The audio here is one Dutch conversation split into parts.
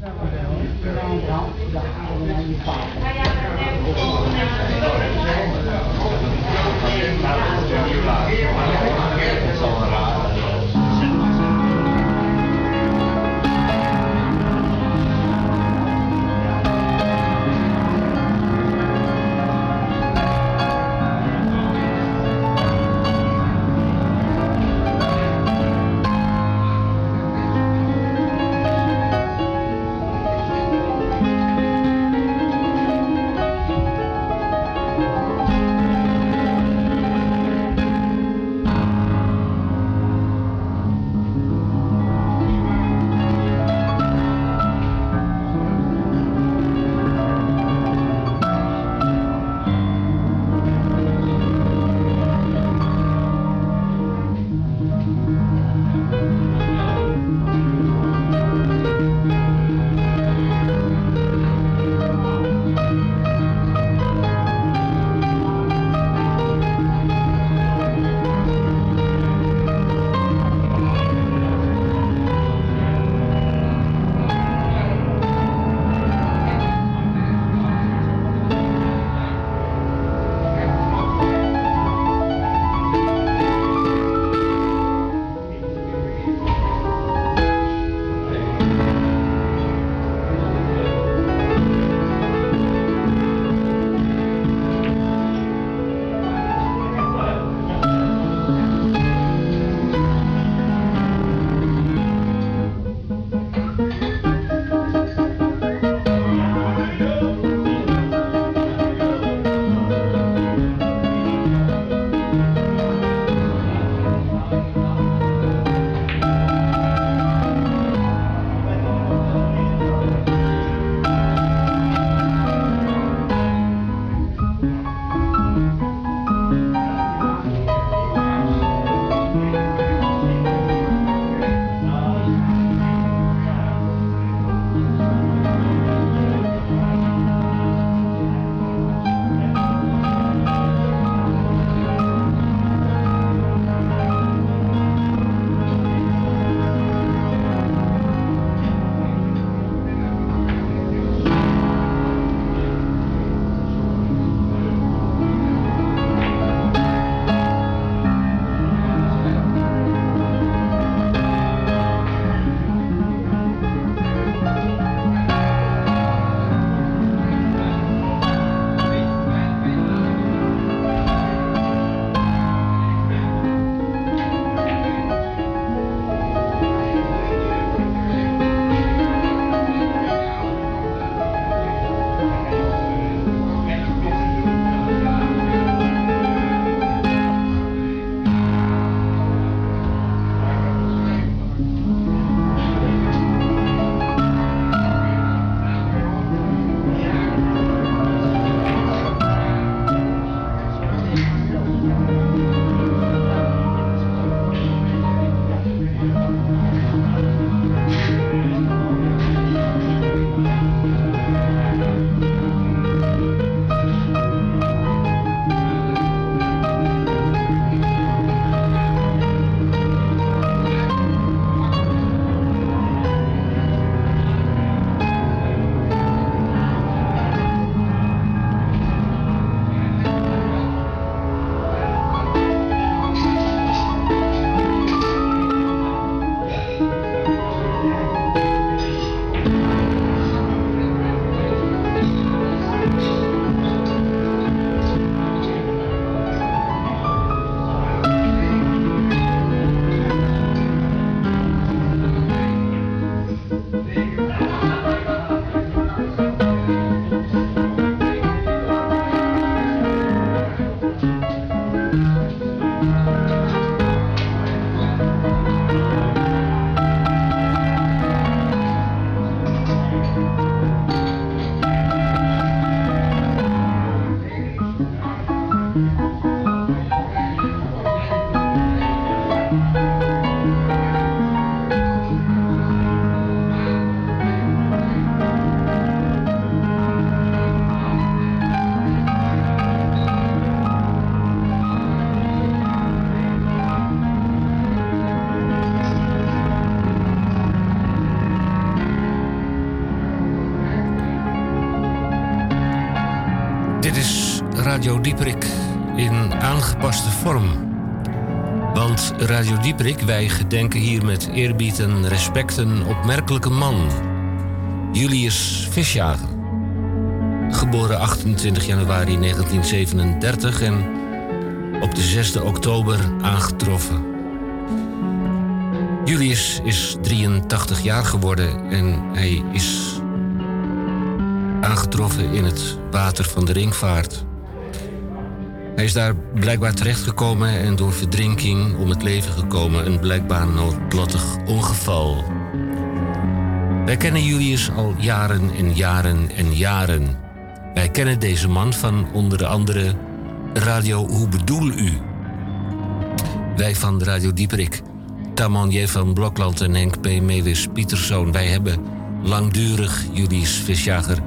Thank you. Radio Dieperik in aangepaste vorm. Want Radio Dieperik, wij gedenken hier met eerbied en respect een opmerkelijke man. Julius Visjager. Geboren 28 januari 1937 en op de 6 oktober aangetroffen. Julius is 83 jaar geworden en hij is aangetroffen in het water van de ringvaart. Hij is daar blijkbaar terechtgekomen en door verdrinking om het leven gekomen. Een blijkbaar noodlottig ongeval. Wij kennen Julius al jaren en jaren en jaren. Wij kennen deze man van onder andere Radio Hoe bedoel u? Wij van Radio Dieperik, Tamon J. van Blokland en Henk P. Mewis Pieterszoon. Wij hebben langdurig Julius Visjager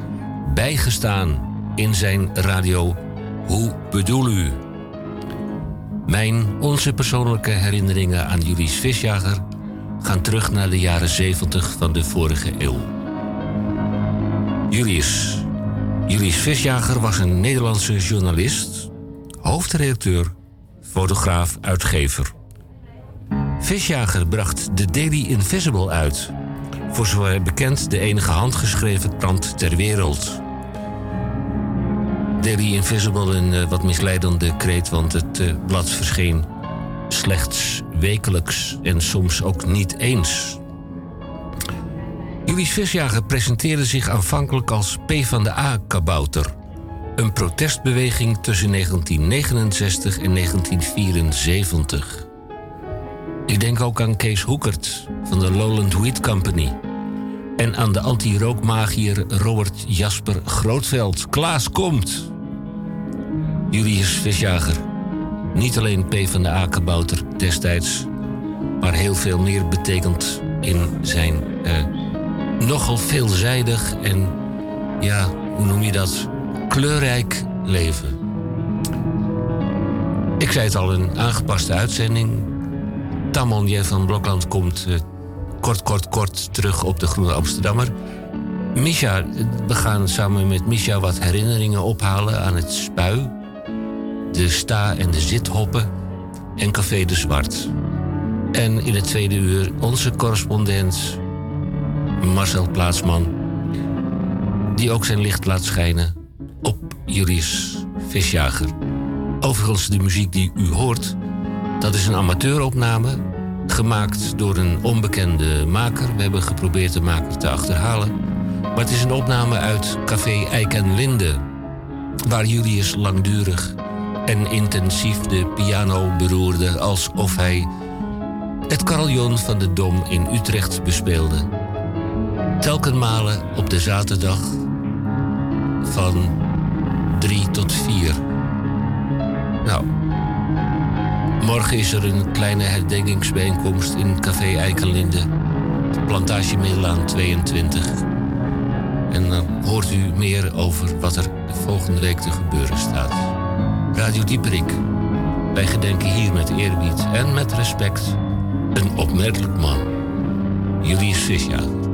bijgestaan in zijn radio Hoe bedoel u? Mijn, onze persoonlijke herinneringen aan Julius Visjager gaan terug naar de jaren 70 van de vorige eeuw. Julius. Julius Visjager was een Nederlandse journalist, hoofdredacteur, fotograaf, uitgever. Visjager bracht The Daily Invisible uit, voor zover bekend de enige handgeschreven krant ter wereld. Daily Invisible een uh, wat misleidende kreet, want het uh, blad verscheen slechts wekelijks en soms ook niet eens. Julius Visjager presenteerde zich aanvankelijk als P van de A-kabouter. Een protestbeweging tussen 1969 en 1974. Ik denk ook aan Kees Hoekert van de Lowland Wheat Company. En aan de anti-rookmagier Robert Jasper Grootveld. Klaas komt! Julius Visjager. Niet alleen P van de A-kabouter destijds, maar heel veel meer betekent in zijn uh, nogal veelzijdig en, ja, hoe noem je dat, kleurrijk leven. Ik zei het al, een aangepaste uitzending. Tamon van Blokland komt uh, kort, kort, kort terug op de Groene Amsterdammer. Misha, we gaan samen met Misha wat herinneringen ophalen aan het spui de sta- en de zithoppen en Café de Zwart. En in het tweede uur onze correspondent Marcel Plaatsman, die ook zijn licht laat schijnen op Julius Visjager. Overigens, de muziek die u hoort, dat is een amateuropname, gemaakt door een onbekende maker. We hebben geprobeerd de maker te achterhalen. Maar het is een opname uit Café Eik en Linde, waar Julius langdurig en intensief de piano beroerde alsof hij het carillon van de Dom in Utrecht bespeelde. Telkenmalen op de zaterdag van 3 tot 4. Nou, morgen is er een kleine herdenkingsbijeenkomst in Café Eikenlinde, Plantage Middelaan 22. En dan hoort u meer over wat er volgende week te gebeuren staat. Radio Dieperik. Wij gedenken hier met eerbied en met respect een opmerkelijk man. Julius Visjager.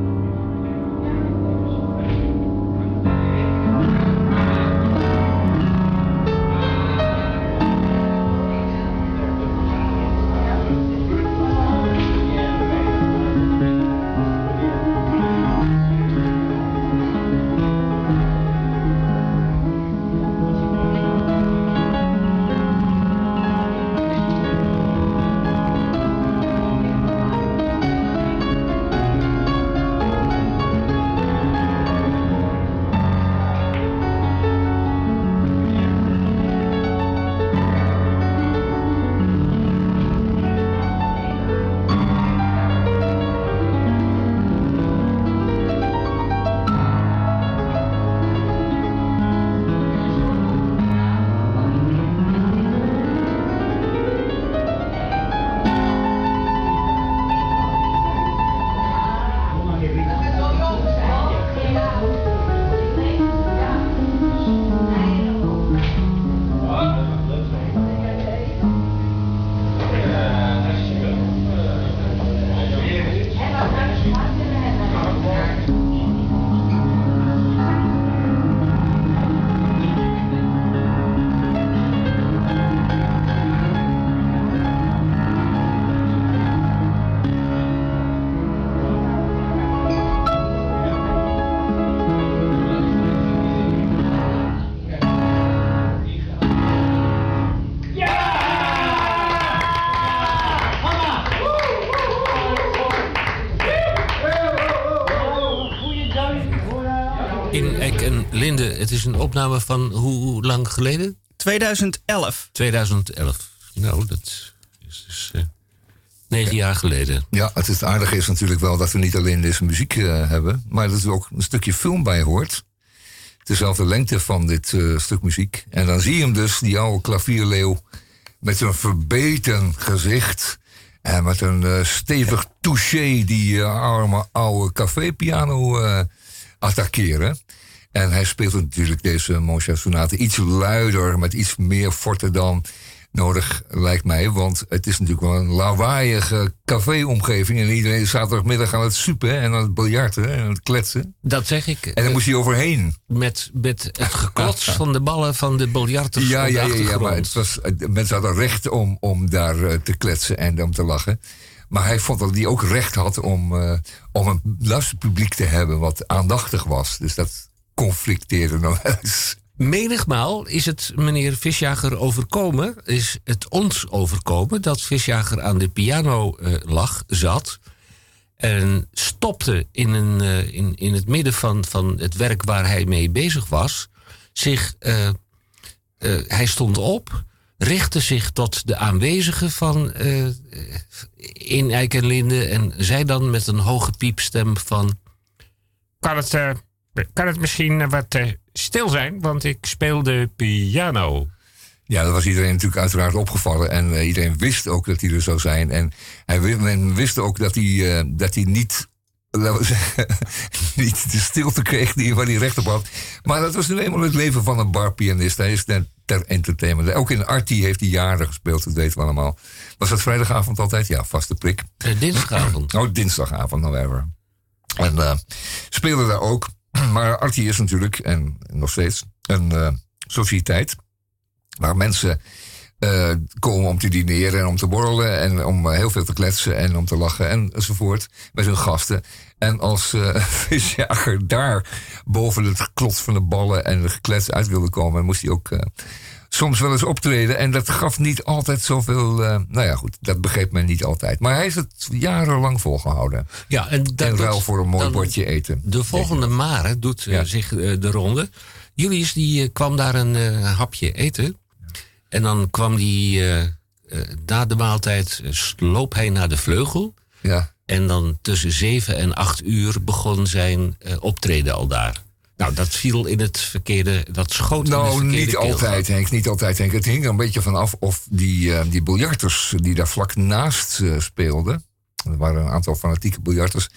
Opname van hoe lang geleden? 2011. 2011. Nou, dat is dus uh, negen jaar geleden. Ja, het, is, het aardige is natuurlijk wel dat we niet alleen deze muziek uh, hebben, maar dat er ook een stukje film bij hoort. Dezelfde lengte van dit uh, stuk muziek. En dan zie je hem dus, die oude klavierleeuw, met zo'n verbeten gezicht. En met een stevig touché die arme oude cafépiano attackeren. En hij speelt natuurlijk deze Mozart sonate iets luider, met iets meer forte dan nodig, lijkt mij. Want het is natuurlijk wel een lawaaiige caféomgeving. En iedereen is zaterdagmiddag aan het supen en aan het biljarten en aan het kletsen. Dat zeg ik. En dan moest hij overheen. Met, met het geklots van de ballen van de biljarters ja, ja, ja, ja, maar het was, mensen hadden recht om, om daar eh, te kletsen en om te lachen. Maar hij vond dat hij ook recht had om, uh, om een luisterpubliek te hebben wat aandachtig was. Dus dat conflicteerde nog eens. Menigmaal is het meneer Visjager overkomen, is het ons overkomen, dat Visjager aan de piano uh, lag, zat. En stopte in, een, uh, in, in het midden van, van het werk waar hij mee bezig was. Zich, uh, hij stond op, richtte zich tot de aanwezigen van in Eik en Linde en zei dan met een hoge piepstem van... Kan het, kan het misschien wat stil zijn, want ik speel de piano. Ja, dat was iedereen natuurlijk uiteraard opgevallen. En uh, iedereen wist ook dat hij er zou zijn. En hij, men wist ook dat hij, uh, dat hij niet, laten we zeggen, niet de stilte kreeg die, waar hij recht op had. Maar dat was nu eenmaal het leven van een barpianist. Hij is ter, ter entertainment. Ook in Artie heeft hij jaren gespeeld, dat weten we allemaal. Was dat vrijdagavond altijd? Ja, vaste prik. Uh, dinsdagavond. oh, dinsdagavond, however. En speelde daar ook. Maar Artie is natuurlijk, en nog steeds, een uh, sociëteit waar mensen uh, komen om te dineren en om te borrelen en om uh, heel veel te kletsen en om te lachen enzovoort met hun gasten. En als uh, visjager daar boven het klots van de ballen en de geklets uit wilde komen, moest hij ook soms wel eens optreden. En dat gaf niet altijd zoveel. Uh, nou ja, goed, dat begreep men niet altijd. Maar hij is het jarenlang volgehouden. Ja, en, dat, en ruil voor een mooi bordje eten. De volgende Mare doet uh, zich uh, de ronde. Julius die kwam daar een hapje eten. En dan kwam die na de maaltijd, sloop hij naar de vleugel. Ja. En dan tussen zeven en acht uur begon zijn optreden al daar. Nou, dat viel in het verkeerde, dat schoot nou, in het verkeerde niet altijd, Henk, niet altijd, Henk. Het hing er een beetje vanaf of die, uh, die biljarters die daar vlak naast uh, speelden... er waren een aantal fanatieke biljarters...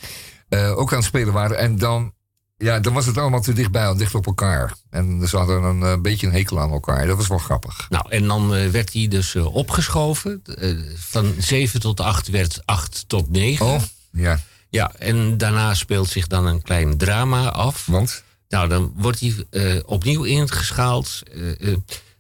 Uh, ook aan het spelen waren. En dan, ja, dan was het allemaal te dichtbij, dicht op elkaar. En ze hadden een, een beetje een hekel aan elkaar. Dat was wel grappig. Nou, en dan werd hij dus opgeschoven. van 7 tot 8 werd 8 tot 9. Oh, ja. Ja, en daarna speelt zich dan een klein drama af. Want? Nou, dan wordt hij uh, opnieuw ingeschaald uh, uh,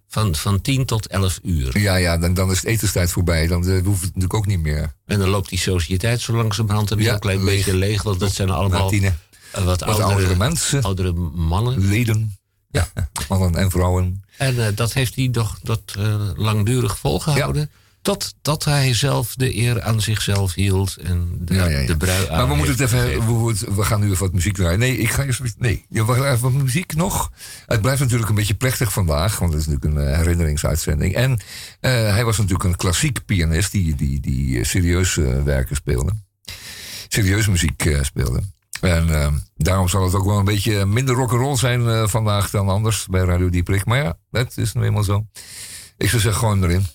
van, van 10 tot 11 uur. Ja, ja dan, dan is het etenstijd voorbij. Dan hoeft het natuurlijk ook niet meer. En dan loopt die sociëteit zo langzamerhand een ja, klein leeg. beetje leeg. Want dat zijn allemaal wat, wat oudere, oudere, mensen. Oudere mannen. Leden. Ja. mannen en vrouwen. En dat heeft hij toch dat, langdurig volgehouden. Ja. Totdat hij zelf de eer aan zichzelf hield en de, ja, ja, ja. de brui aan. Maar we moeten het even. We, we, gaan nu even wat muziek draaien. Nee, ik ga eerst. Nee, we gaan even wat muziek nog. Het blijft natuurlijk een beetje plechtig vandaag, want het is natuurlijk een uh, herinneringsuitzending. En uh, hij was natuurlijk een klassiek pianist die, die, die serieus uh, werken speelde. Serieus muziek speelde. En daarom zal het ook wel een beetje minder rock'n'roll zijn vandaag dan anders bij Radio Dieprik. Maar ja, dat is nu eenmaal zo. Ik zou zeggen, gewoon erin.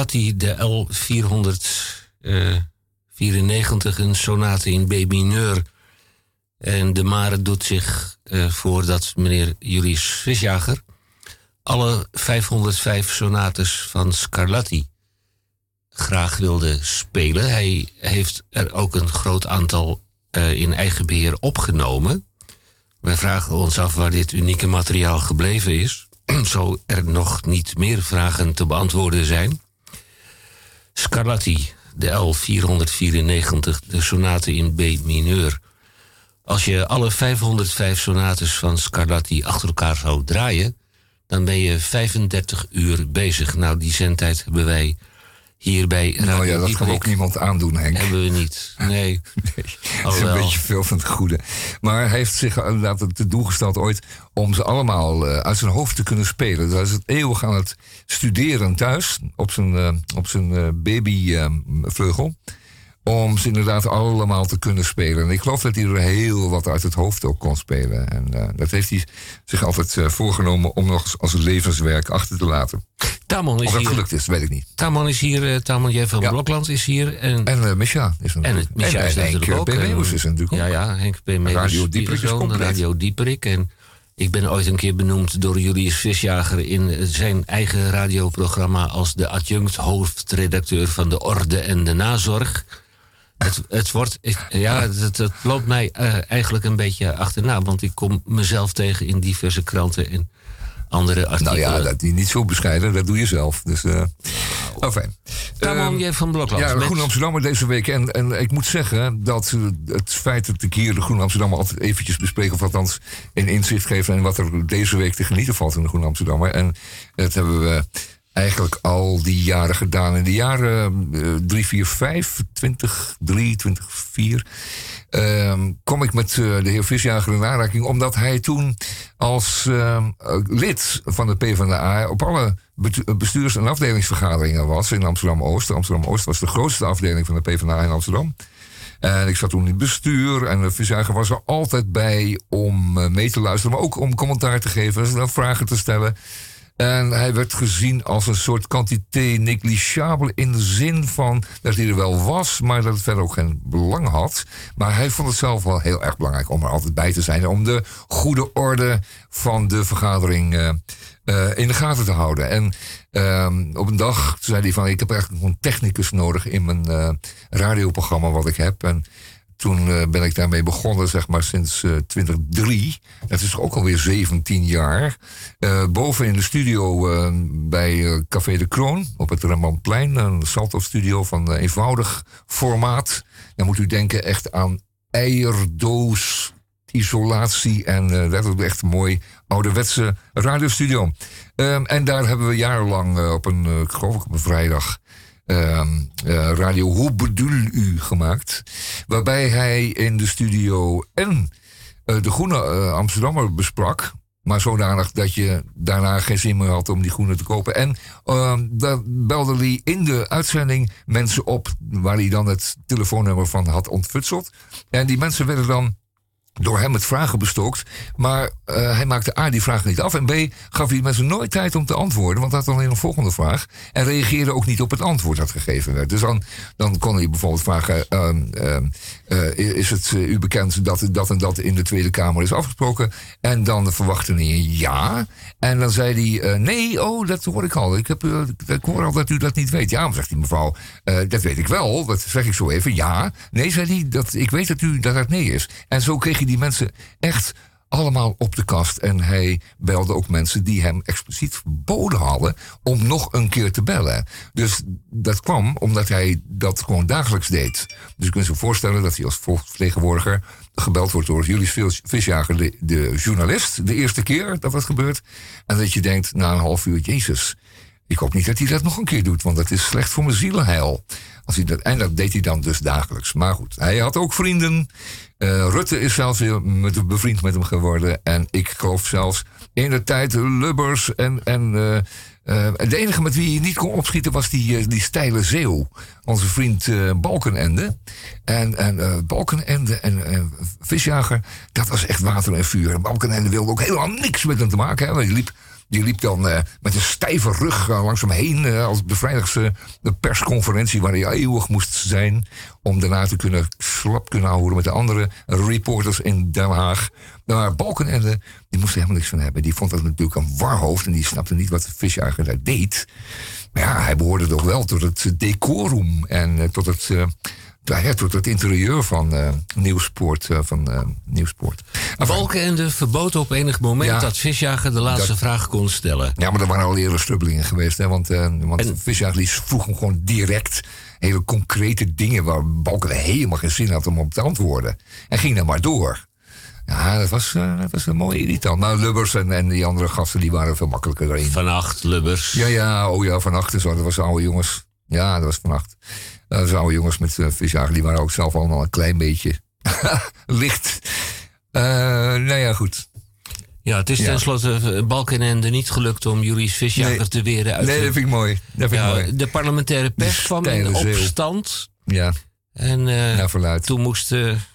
Scarlatti de L494, een sonate in B mineur. En de Mare doet zich uh, voor dat meneer Julius Visjager alle 505 sonates van Scarlatti graag wilde spelen. Hij heeft er ook een groot aantal uh, in eigen beheer opgenomen. Wij vragen ons af waar dit unieke materiaal gebleven is. Zo er nog niet meer vragen te beantwoorden zijn. Scarlatti, de L494, de sonate in B mineur. Als je alle 505 sonates van Scarlatti achter elkaar zou draaien, dan ben je 35 uur bezig. Nou, die zendtijd hebben wij hier bij Radio Nou ja, dat kan ook niemand aandoen, Henk. Hebben we niet, nee. nee dat is een beetje veel van het goede. Maar hij heeft zich inderdaad te doel gesteld ooit... om ze allemaal uh, uit zijn hoofd te kunnen spelen. Dus hij is het eeuwig aan het studeren thuis... op zijn, uh, op zijn uh, babyvleugel om ze inderdaad allemaal te kunnen spelen. En ik geloof dat hij er heel wat uit het hoofd ook kon spelen. En uh, dat heeft hij zich altijd uh, voorgenomen om nog als levenswerk achter te laten. Tamon is of dat hier. gelukt is, weet ik niet. Tamon is hier, uh, Tamon J. van ja. Blokland is hier. En, en Misha is er En het Misha en, is en natuurlijk Henk ook. P. Is er natuurlijk Ja, ook. ja, Henk P. Meeuwis. Radio Dieperik is compleet. Radio Dieperik. En ik ben ooit een keer benoemd door Julius Visjager in zijn eigen radioprogramma als de adjunct hoofdredacteur van de Orde en de Nazorg. Het, het wordt, ik- ja, het, het loopt mij eh, eigenlijk een beetje achterna, want ik kom mezelf tegen in diverse kranten en andere Nou artikelen. ja, dat die niet zo bescheiden, dat doe je zelf. Dus, eh oh, fijn. Tamon Ehm, J. van Blokland. Ja, met- Groen Amsterdammer deze week. En, en ik moet zeggen dat het feit dat ik hier de Groen Amsterdammer altijd eventjes bespreek... of althans een inzicht geef in wat er deze week te genieten valt in de Groen Amsterdammer. En dat hebben we eigenlijk al die jaren gedaan. In de jaren eh, 3, 4, 5, 20, 3, 20, 4... ehm, kom ik met eh, de heer Visjager in aanraking... omdat hij toen als ehm, eh, lid van de PvdA... op alle bestuurs- en afdelingsvergaderingen was in Amsterdam-Oost. Amsterdam-Oost was de grootste afdeling van de PvdA in Amsterdam. En ik zat toen in het bestuur en de Visjager was er altijd bij om eh, mee te luisteren... maar ook om commentaar te geven en vragen te stellen... En hij werd gezien als een soort quantité negligible in de zin van dat hij er wel was, maar dat het verder ook geen belang had. Maar hij vond het zelf wel heel erg belangrijk om er altijd bij te zijn. Om de goede orde van de vergadering eh, eh, in de gaten te houden. En ehm, op een dag zei hij van ik heb eigenlijk een technicus nodig in mijn eh, radioprogramma wat ik heb. En toen eh, ben ik daarmee begonnen, zeg maar, sinds eh 2003. Dat is ook alweer 17 jaar. Eh, boven in de studio eh, bij eh, Café de Kroon op het Rembrandtplein. Een Salto-studio van eh, eenvoudig formaat. Dan moet u denken echt aan eierdoos, isolatie. En eh, dat is echt een mooi ouderwetse radiostudio. Ehm, en daar hebben we jarenlang eh, op een, eh, geloof ik op een vrijdag... ehm, eh, Radio Hoe bedoel u gemaakt. Waarbij hij in de studio en eh, de Groene eh, Amsterdammer besprak. Maar zodanig dat je daarna geen zin meer had om die groene te kopen. En ehm daar belde hij in de uitzending mensen op. waar hij dan het telefoonnummer van had ontfutseld. En die mensen werden dan door hem met vragen bestookt. Maar eh, hij maakte A, die vragen niet af. En B, gaf hij mensen nooit tijd om te antwoorden. Want hij had alleen een volgende vraag. En reageerde ook niet op het antwoord dat gegeven werd. Dus dan, dan kon hij bijvoorbeeld vragen... ehm, ehm, eh, is het eh, u bekend dat dat en dat in de Tweede Kamer is afgesproken? En dan verwachtte hij een ja. En dan zei hij, nee, oh, dat hoor ik al. Ik, heb, ik hoor al dat u dat niet weet. Ja, zegt die mevrouw, dat weet ik wel. Dat zeg ik zo even. Ja. Nee, zei hij, dat, ik weet dat u dat het nee is. En zo kreeg die mensen echt allemaal op de kast. En hij belde ook mensen die hem expliciet verboden hadden om nog een keer te bellen. Dus dat kwam omdat hij dat gewoon dagelijks deed. Dus je kunt je voorstellen dat hij als volksvertegenwoordiger gebeld wordt door Julius Vis- Visjager, de, de journalist, de eerste keer dat dat gebeurt. En dat je denkt na een half uur, Jezus, ik hoop niet dat hij dat nog een keer doet, want dat is slecht voor mijn zielenheil. Als hij dat, en dat deed hij dan dus dagelijks. Maar goed, hij had ook vrienden. Eh, Rutte is zelfs weer met, bevriend met hem geworden. En ik geloof zelfs in de tijd Lubbers. En, en eh, eh, de enige met wie hij niet kon opschieten was die, die steile zeeuw. Onze vriend Balkenende. En, en Balkenende en Visjager, dat was echt water en vuur. En Balkenende wilde ook helemaal niks met hem te maken hebben. Hij liep Die liep dan eh, met een stijve rug uh, langs hem heen uh, als bevrijdingse persconferentie waar hij eeuwig moest zijn. Om daarna te kunnen slap kunnen houden met de andere reporters in Den Haag. Maar Balkenende, die moest er helemaal niks van hebben. Die vond dat natuurlijk een warhoofd en die snapte niet wat de visjager daar deed. Maar ja, hij behoorde toch wel tot het decorum en tot het ja, tot het interieur van uh, Nieuwspoort. Uh, van, uh, Nieuwspoort. Balkenende verbood op enig moment ja, dat Visjager de laatste vraag kon stellen. Ja, maar er waren al eerder strubbelingen geweest. Hè, want want en, Visjager vroeg hem gewoon direct hele concrete dingen... waar Balkenende helemaal geen zin had om op te antwoorden. En ging dan maar door. Ja, dat was, dat was een mooie irritant. Nou, Lubbers en, en die andere gasten die waren veel makkelijker erin. Vannacht, Lubbers. Ja, ja, oh ja, vannacht en zo. Dat was oude jongens. Ja, dat was vannacht. Uh, dus oude jongens met uh, visjagen, die waren ook zelf allemaal een klein beetje licht. Uh, nou ja, goed. Ja, het is ja. tenslotte Balkenende niet gelukt om Julius Visjager nee, te weren uit... Nee, dat vind ik mooi. Dat vind ja, ik mooi. De parlementaire pers kwam in opstand. Ja, en uh, toen moest...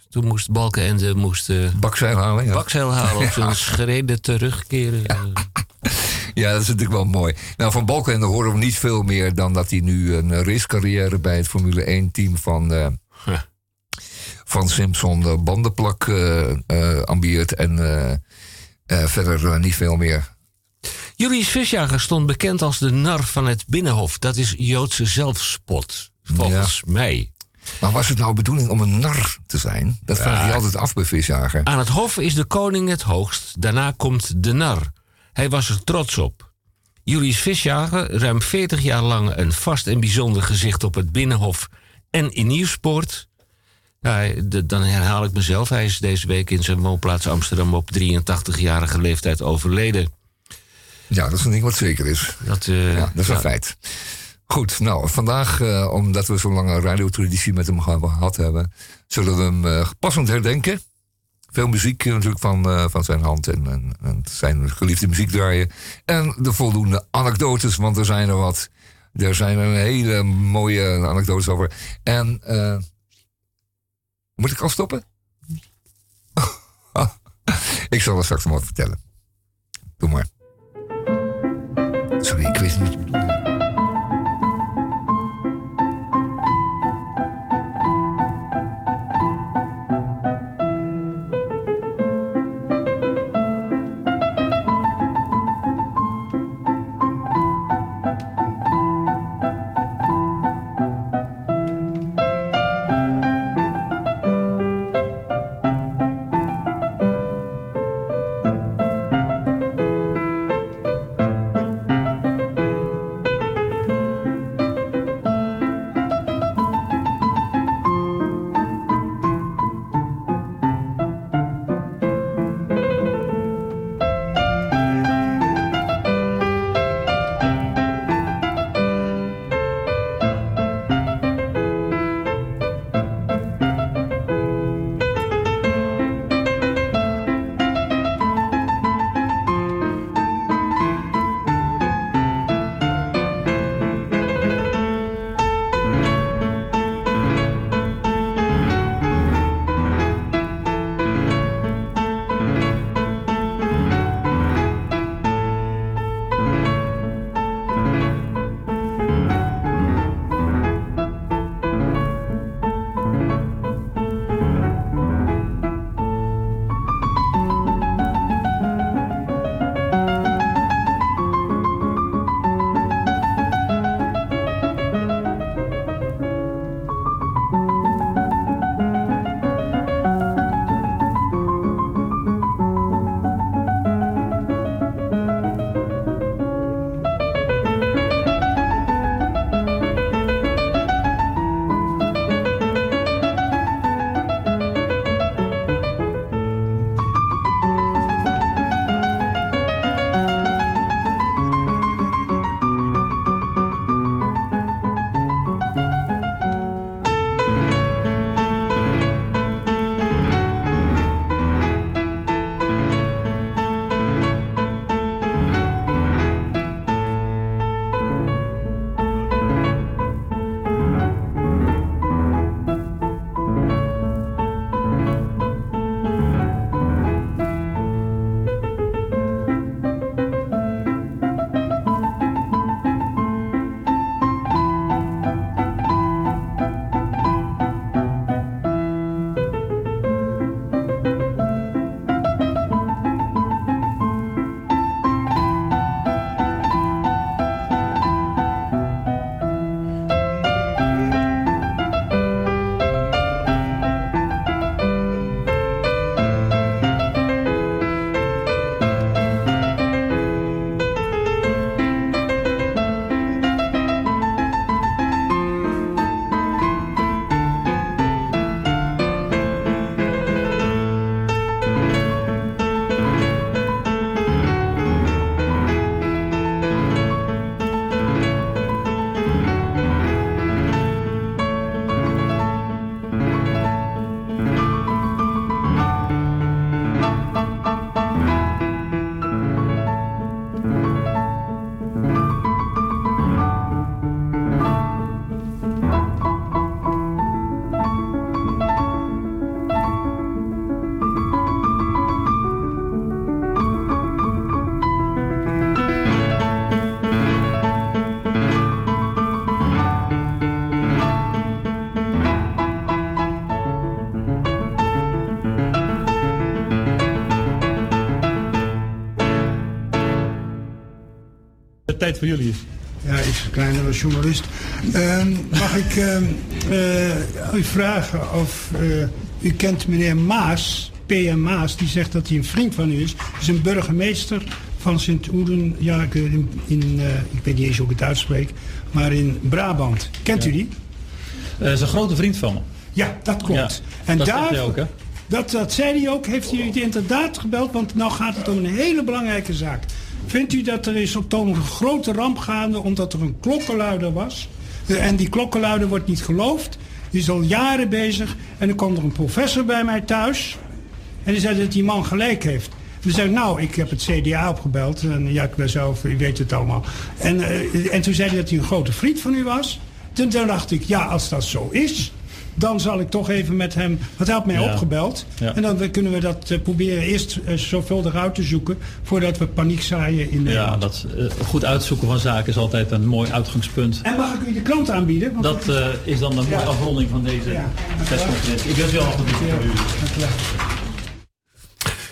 Toen moest Balkenende moest, bakzeil halen. Ja. Bakzeil halen op zijn schreden terugkeren. Ja. Dat is natuurlijk wel mooi. Nou, van Balkenende horen we niet veel meer dan dat hij nu een racecarrière bij het Formule 1-team van, uh, van Simpson uh, bandenplak uh, ambieert. En verder niet veel meer. Julius Visjager stond bekend als de nar van het Binnenhof. Dat is Joodse zelfspot, volgens ja. mij. Maar was het nou bedoeling om een nar te zijn? Dat vraag je ja. altijd af bij Visjager. Aan het hof is de koning het hoogst. Daarna komt de nar. Hij was er trots op. Julius Visjager, ruim 40 jaar lang een vast en bijzonder gezicht op het Binnenhof en in. Ja, de, dan herhaal ik mezelf. Hij is deze week in zijn woonplaats Amsterdam op 83-jarige leeftijd overleden. Ja, dat is een ding wat zeker is. Dat, uh, ja, dat is een feit. Goed, nou, vandaag, uh, omdat we zo'n lange radiotraditie met hem gehad hebben, zullen we hem uh, passend herdenken veel muziek natuurlijk van, uh, van zijn hand en, en, en, zijn geliefde muziek draaien. En de voldoende anekdotes, want er zijn er wat. Er zijn een hele mooie anekdotes over. En uh, moet ik al stoppen? ik zal er straks nog wat vertellen. Doe maar. Sorry, ik wist niet. De tijd voor jullie. Ja, ik is kleinere journalist. Ehm, mag ik uh, u vragen of u kent meneer Maas, P.M. Maas, die zegt dat hij een vriend van u is. Hij is een burgemeester van Sint-Oeden, ja, in, in ik weet niet eens hoe ik het uitspreek, maar in Brabant. Kent u die? Uh, is een grote vriend van me. Ja, dat klopt. en dat daar, ook, hè? Dat, dat zei hij ook. Heeft hij inderdaad gebeld? Want nou gaat het om een hele belangrijke zaak. Vindt u dat er is op een grote ramp gaande omdat er een klokkenluider was? Eh, en die klokkenluider wordt niet geloofd. Die is al jaren bezig. En dan kwam er een professor bij mij thuis. En die zei dat die man gelijk heeft. Toen zei nou, ik heb het CDA opgebeld. En ja, ik ben zelf, u weet het allemaal. En, uh, en toen zei hij dat hij een grote vriend van u was. Toen dacht ik, ja, als dat zo is dan zal ik toch even met hem... Want hij had mij opgebeld. En dan kunnen we dat uh, proberen eerst uh, zorgvuldig uit te zoeken... voordat we paniek zaaien in Nederland. Ja, dat, uh, goed uitzoeken van zaken is altijd een mooi uitgangspunt. En mag ik u de krant aanbieden? Want dat is dan de mooie afronding van deze persconferentie. Ik wens u al goed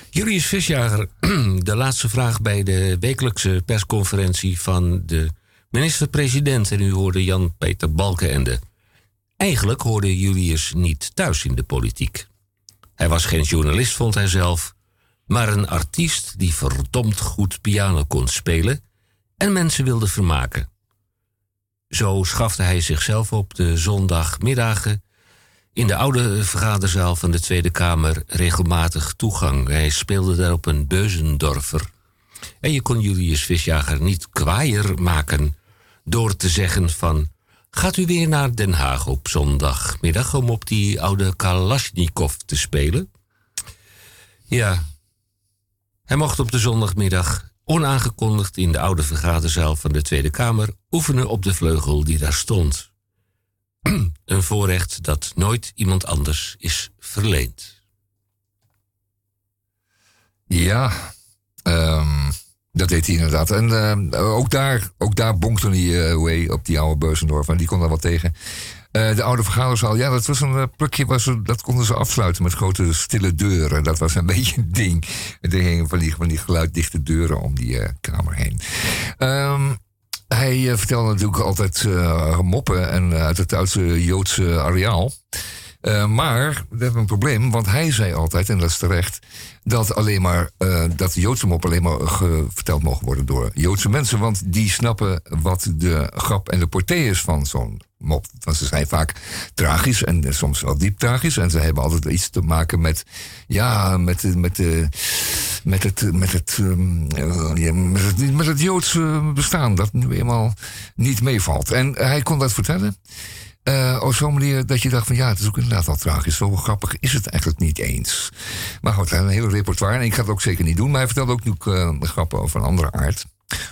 Julius Visjager, de laatste vraag bij de wekelijkse persconferentie van de minister-president. En u hoorde Jan-Peter Balkenende. Eigenlijk hoorde Julius niet thuis in de politiek. Hij was geen journalist, vond hij zelf, maar een artiest die verdomd goed piano kon spelen en mensen wilde vermaken. Zo schafte hij zichzelf op de zondagmiddagen in de oude vergaderzaal van de Tweede Kamer regelmatig toegang. Hij speelde daar op een beuzendorfer. En je kon Julius Visjager niet kwaaier maken door te zeggen van Gaat u weer naar Den Haag op zondagmiddag om op die oude Kalashnikov te spelen? Ja. Hij mocht op de zondagmiddag, onaangekondigd in de oude vergaderzaal van de Tweede Kamer, oefenen op de vleugel die daar stond. Een voorrecht dat nooit iemand anders is verleend. Ja, um, dat deed hij inderdaad. En uh, ook, daar, ook daar bonkte hij uh, op die oude Beuzendorf. En die kon daar wat tegen. Uh, de oude vergaderzaal, ja, dat was een plukje, was, dat konden ze afsluiten met grote stille deuren. Dat was een beetje een ding. Er hingen van die, van die geluiddichte deuren om die kamer heen. Um, hij vertelde natuurlijk altijd moppen en uit het Duitse Joodse areaal. Maar we hebben een probleem, want hij zei altijd, en dat is terecht, dat alleen maar uh, dat de Joodse mop alleen maar verteld mogen worden door Joodse mensen. Want die snappen wat de grap en de portée is van zo'n mop. Want ze zijn vaak tragisch en soms wel diep tragisch. En ze hebben altijd iets te maken met, ja, met, met, de, met, het, met, het, um, met, het, met het Joodse bestaan. Dat nu eenmaal niet meevalt. En hij kon dat vertellen. Uh, op zo'n manier dat je dacht van ja, het is ook inderdaad wel tragisch. Zo grappig is het eigenlijk niet eens. Maar goed, hij een hele repertoire. En ik ga het ook zeker niet doen. Maar hij vertelde ook nu uh, grappen over een andere aard.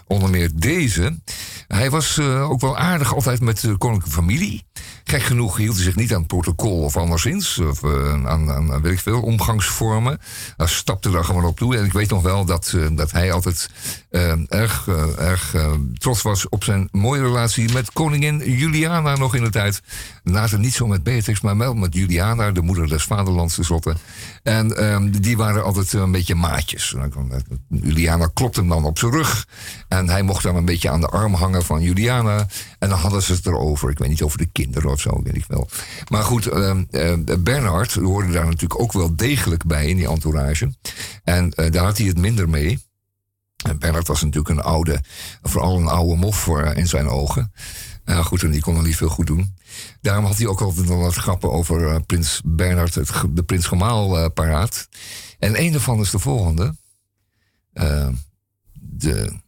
Onder meer deze. Hij was uh, ook wel aardig altijd met de koninklijke familie. Gek genoeg hield hij zich niet aan het protocol of anderszins. Of aan, aan, weet ik veel, omgangsvormen. Hij stapte daar gewoon op toe. En ik weet nog wel dat, dat hij altijd erg, erg trots was op zijn mooie relatie met koningin Juliana nog in de tijd. Later niet zo met Beatrix, maar wel met Juliana, de moeder des vaderlands tenslotte. En um, die waren altijd een beetje maatjes. Juliana klopte hem dan op zijn rug. En hij mocht dan een beetje aan de arm hangen van Juliana. En dan hadden ze het erover. Ik weet niet over de kinderen of zo, weet ik wel. Maar goed, uh, uh, Bernhard hoorde daar natuurlijk ook wel degelijk bij in die entourage. En uh, daar had hij het minder mee. Bernhard was natuurlijk een oude, vooral een oude mof voor, in zijn ogen. Nou goed, en die kon er niet veel goed doen. Daarom had hij ook altijd wel wat grappen over prins Bernhard, het, de prins Gemaal paraat. En een daarvan is de volgende. de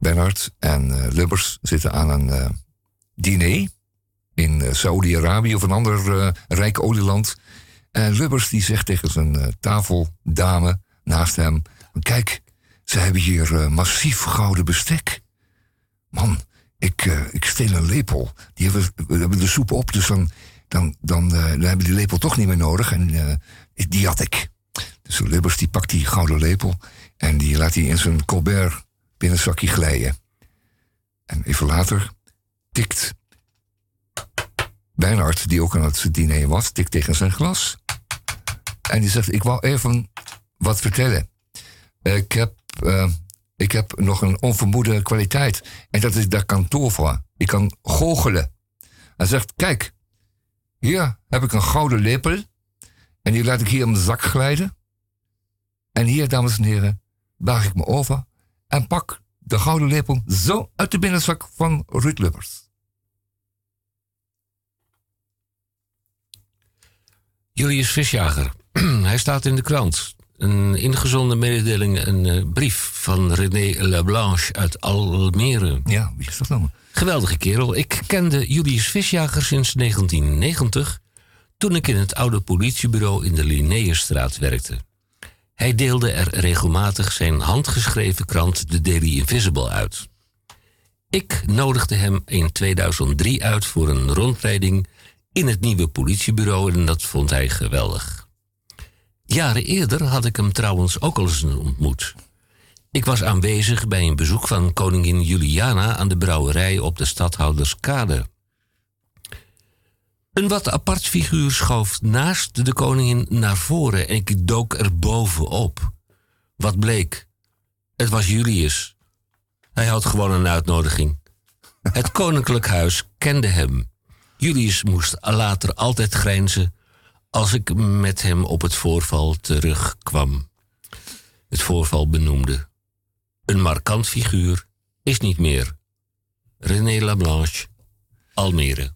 Bernhard en uh, Lubbers zitten aan een uh, diner in uh, Saudi-Arabië of een ander rijk olieland. En Lubbers die zegt tegen zijn tafeldame naast hem: Kijk, ze hebben hier massief gouden bestek. Man, ik, ik steel een lepel. Die hebben, we hebben de soep op, dus dan, dan, dan, dan hebben we die lepel toch niet meer nodig. En die had ik. Dus Lubbers die pakt die gouden lepel en die laat hij in zijn colbert zakje glijden. En even later tikt Bernhard, die ook aan het diner was, tikt tegen zijn glas. En die zegt, ik wou even wat vertellen. Ik heb uh, ik heb nog een onvermoede kwaliteit. En dat is dat kantoor voor. Ik kan goochelen. Hij zegt, kijk, hier heb ik een gouden lepel. En die laat ik hier in de zak glijden. En hier, dames en heren, buig ik me over en pak de gouden lepel zo uit de binnenzak van Ruud Lubbers. Julius Visjager. Hij staat in de krant. Een ingezonde mededeling, een uh, brief van René Leblanche uit Almere. Ja, wie is dat nou? Geweldige kerel. Ik kende Julius Visjager sinds 1990, toen ik in het oude politiebureau in de Linnaeusstraat werkte. Hij deelde er regelmatig zijn handgeschreven krant The Daily Invisible uit. Ik nodigde hem in 2003 uit voor een rondleiding in het nieuwe politiebureau en dat vond hij geweldig. Jaren eerder had ik hem trouwens ook al eens ontmoet. Ik was aanwezig bij een bezoek van koningin Juliana aan de brouwerij op de stadhouderskade. Een wat apart figuur schoof naast de koningin naar voren en ik dook er bovenop. Wat bleek? Het was Julius. Hij had gewoon een uitnodiging. Het koninklijk huis kende hem. Julius moest later altijd grijnzen als ik met hem op het voorval terugkwam. Het voorval benoemde. Een markant figuur is niet meer. René Lablanche, Almere.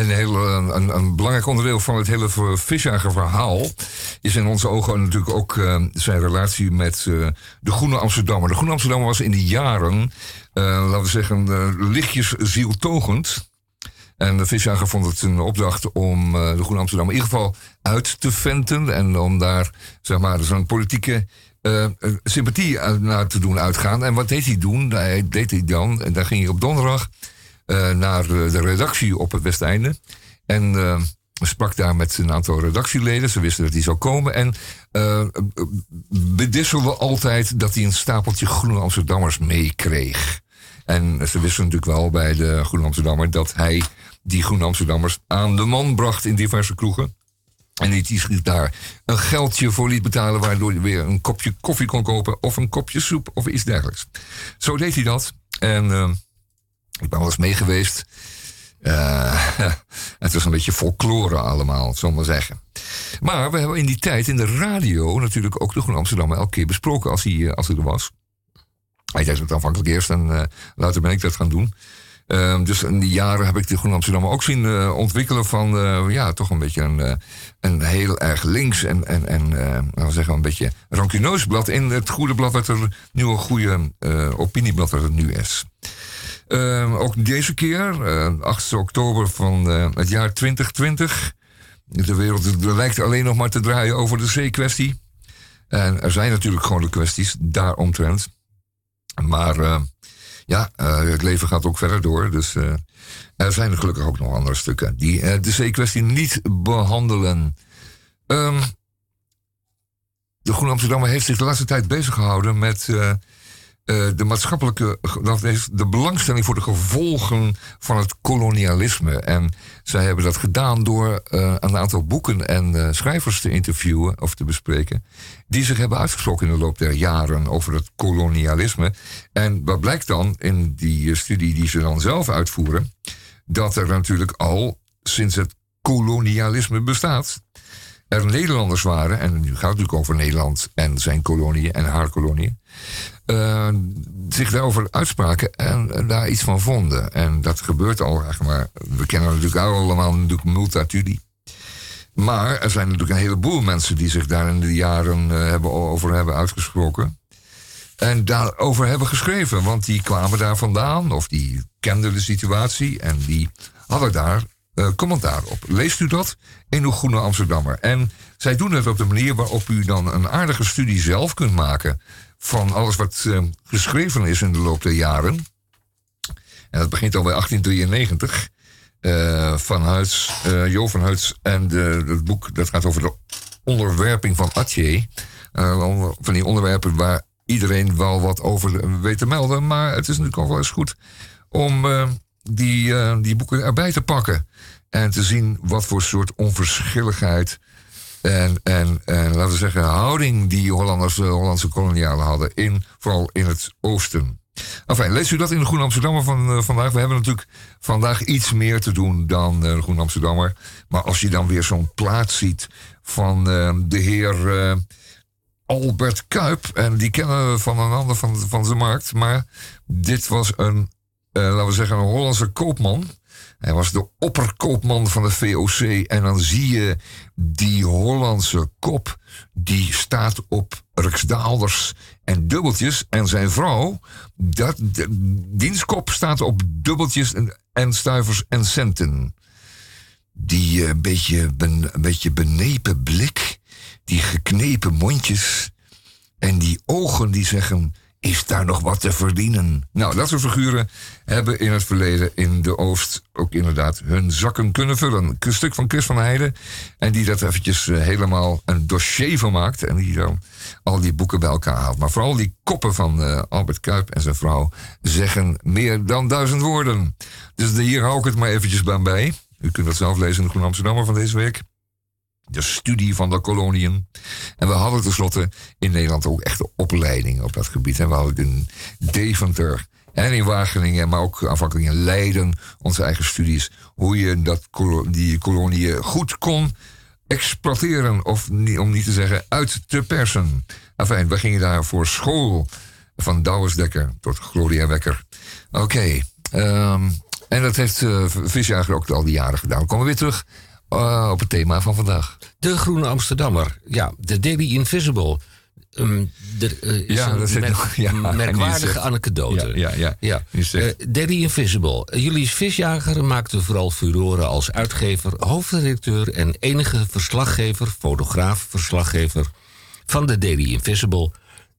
Een, heel, een, een, belangrijk onderdeel van het hele Visjager verhaal is in onze ogen natuurlijk ook uh, zijn relatie met uh, de Groene Amsterdammer. De Groene Amsterdammer was in die jaren, uh, laten we zeggen, lichtjes zieltogend. En de visjager vond het een opdracht om de Groene Amsterdammer in ieder geval uit te venten en om daar zeg maar, zo'n politieke uh, sympathie naar te doen uitgaan. En wat deed hij doen? Hij deed hij dan, en daar ging hij op donderdag naar de redactie op het Westeinde. En uh, sprak daar met een aantal redactieleden. Ze wisten dat hij zou komen. En uh, bedisselde altijd dat hij een stapeltje Groene Amsterdammers meekreeg. En ze wisten natuurlijk wel bij de Groene Amsterdammer dat hij die Groene Amsterdammers aan de man bracht in diverse kroegen. En die daar een geldje voor liet betalen, waardoor hij weer een kopje koffie kon kopen of een kopje soep of iets dergelijks. Zo deed hij dat. En ik ben wel eens mee geweest. Uh, het was een beetje folklore allemaal, we maar zeggen. Maar we hebben in die tijd in de radio natuurlijk ook de Groen Amsterdam elke keer besproken als hij, eh, als hij er was. Hij deed het aanvankelijk eerst en uh, later ben ik dat gaan doen. Uh, dus in die jaren heb ik de Groen Amsterdam ook zien ontwikkelen van ja, toch een beetje een, een heel erg links en, en, en laten zeggen een beetje rancuneus blad in het goede blad wat er nu een goede opinieblad wat het nu is. Uh, ook deze keer, uh, eh, 8 oktober van uh, het jaar 2020. De wereld lijkt alleen nog maar te draaien over de C-kwestie. En er zijn natuurlijk gewoon de kwesties daaromtrent. Maar uh, ja, het leven gaat ook verder door. Dus er zijn gelukkig ook nog andere stukken die de C-kwestie niet behandelen. Um, de Groene Amsterdammer heeft zich de laatste tijd bezig gehouden met uh, de maatschappelijke, dat is de belangstelling voor de gevolgen van het kolonialisme. En zij hebben dat gedaan door uh, een aantal boeken en uh, schrijvers te interviewen of te bespreken, die zich hebben uitgesproken in de loop der jaren over het kolonialisme. En wat blijkt dan in die studie die ze dan zelf uitvoeren, dat er natuurlijk al sinds het kolonialisme bestaat, er Nederlanders waren, en nu gaat het natuurlijk over Nederland en zijn koloniën en haar koloniën, uh, zich daarover uitspraken en, daar iets van vonden. En dat gebeurt al, maar we kennen natuurlijk allemaal natuurlijk Multatuli. Maar er zijn natuurlijk een heleboel mensen die zich daar in de jaren uh, hebben, over hebben uitgesproken. En daarover hebben geschreven, want die kwamen daar vandaan of die kenden de situatie en die hadden daar uh, commentaar op. Leest u dat in uw Groene Amsterdammer? En zij doen het op de manier waarop u dan een aardige studie zelf kunt maken van alles wat uh, geschreven is in de loop der jaren. En dat begint al bij 1893. Uh, van Huids, uh, Jo van en het boek dat gaat over de onderwerping van Atje. van die onderwerpen waar iedereen wel wat over weet te melden. Maar het is natuurlijk ook wel eens goed om die, die boeken erbij te pakken. En te zien wat voor soort onverschilligheid en, en, en laten we zeggen, houding die Hollanders, uh, Hollandse kolonialen hadden, in, vooral in het oosten. Enfin, leest u dat in de Groen Amsterdammer van uh, vandaag? We hebben natuurlijk vandaag iets meer te doen dan uh, de Groen Amsterdammer. Maar als je dan weer zo'n plaat ziet van de heer Albert Kuip, en die kennen we van een ander van, van zijn markt, maar dit was een, laten we zeggen, een Hollandse koopman hij was de opperkoopman van de VOC. En dan zie je die Hollandse kop. Die staat op Ruksdaalders en dubbeltjes. En zijn vrouw, dat, de, staat op dubbeltjes en, stuivers en centen. Die uh, beetje, ben, een beetje benepen blik. Die geknepen mondjes. En die ogen die zeggen is daar nog wat te verdienen? Nou, dat soort figuren hebben in het verleden in de Oost ook inderdaad hun zakken kunnen vullen. Een stuk van Chris van Heijden. En die dat eventjes uh, helemaal een dossier van maakt. En die dan al die boeken bij elkaar haalt. Maar vooral die koppen van uh, Albert Kuip en zijn vrouw zeggen meer dan duizend woorden. Dus hier hou ik het maar eventjes bij. U kunt dat zelf lezen in de Groen Amsterdammer van deze week de studie van de koloniën. En we hadden tenslotte in Nederland ook echte opleidingen op dat gebied. En we hadden in Deventer en in Wageningen, maar ook afhankelijk in Leiden, onze eigen studies, hoe je dat, die koloniën goed kon exploiteren, of om niet te zeggen uit te persen. Enfin, we gingen daar voor school van Douwes Dekker tot Gloria Wekker. Oké, um, En dat heeft uh, Visjager ook al die jaren gedaan. We komen weer terug uh, op het thema van vandaag. De Groene Amsterdammer. Ja, de Daily Invisible. Um, er uh, is ja, dat is merk, ja, merkwaardige anekdote. Ja, ja, ja. ja. Uh, Daily Invisible. Julius Visjager maakte vooral furoren als uitgever, hoofdredacteur en enige verslaggever, fotograaf, verslaggever van de Daily Invisible.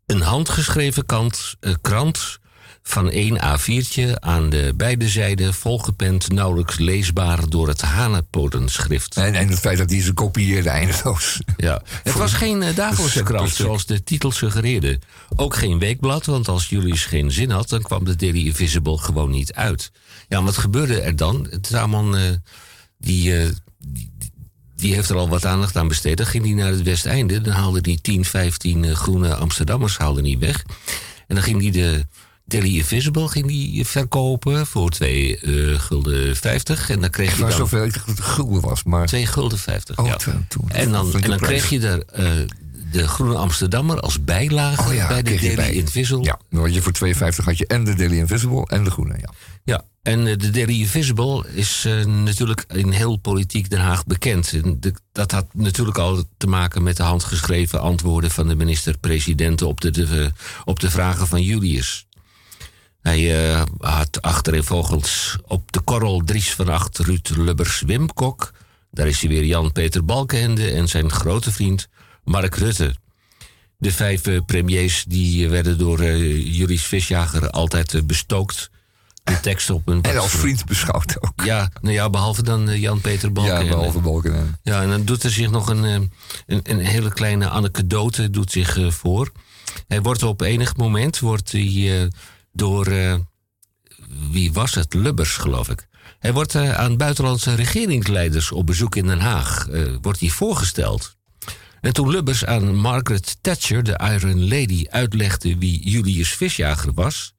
Een handgeschreven kant, uh, krant van één A4'tje aan de beide zijden, volgepend, nauwelijks leesbaar door het hanenpotenschrift. En, en het feit dat hij ze kopieerde eindeloos. Ja, het was geen uh, dagelijkse krant, zoals de titel suggereerde. Ook geen weekblad, want als Julius geen zin had, dan kwam de Daily Invisible gewoon niet uit. Ja, wat gebeurde er dan? Tamon, uh, die, uh, die, die heeft er al wat aandacht aan besteed. Dan ging hij naar het Westeinde, dan haalde hij 10, 15 groene Amsterdammers haalde hij weg. En dan ging hij de Daily Invisible ging die verkopen voor 2 uh, gulden 50. En dan kreeg je dan... zoveel ik dacht dat het gulden was, maar... 2 gulden 50, Oh, ja. toen- En dan, en dan kreeg je er uh, de Groene Amsterdammer als bijlage Oh ja, bij de Daily bij. Invisible. Ja, had je voor 2,50 had je en de Daily Invisible en de groene, ja. Ja, en eh, de Daily Invisible is eh, natuurlijk in heel politiek Den Haag bekend. En de- dat had natuurlijk al te maken met de handgeschreven antwoorden van de minister-president op de, de, op de vragen van Julius. Hij eh, had achtereenvolgens op de korrel Dries van Acht, Ruud Lubbers, Wim Kok. Daar is hij weer Jan-Peter Balkenende en zijn grote vriend Mark Rutte. De vijf eh, premiers die eh, werden door eh Julius Visjager altijd bestookt. De tekst op een... En als vriend beschouwd ook. Ja, nou ja, behalve dan Jan-Peter Ja, Balkenende. behalve Balken. Ja, en dan doet er zich nog een, een, een hele kleine anekdote doet zich, voor. Hij wordt op enig moment wordt hij, door, eh, wie was het? Lubbers, geloof ik. Hij wordt eh, aan buitenlandse regeringsleiders op bezoek in Den Haag eh, wordt hij voorgesteld. En toen Lubbers aan Margaret Thatcher, de Iron Lady, uitlegde wie Julius Visjager was...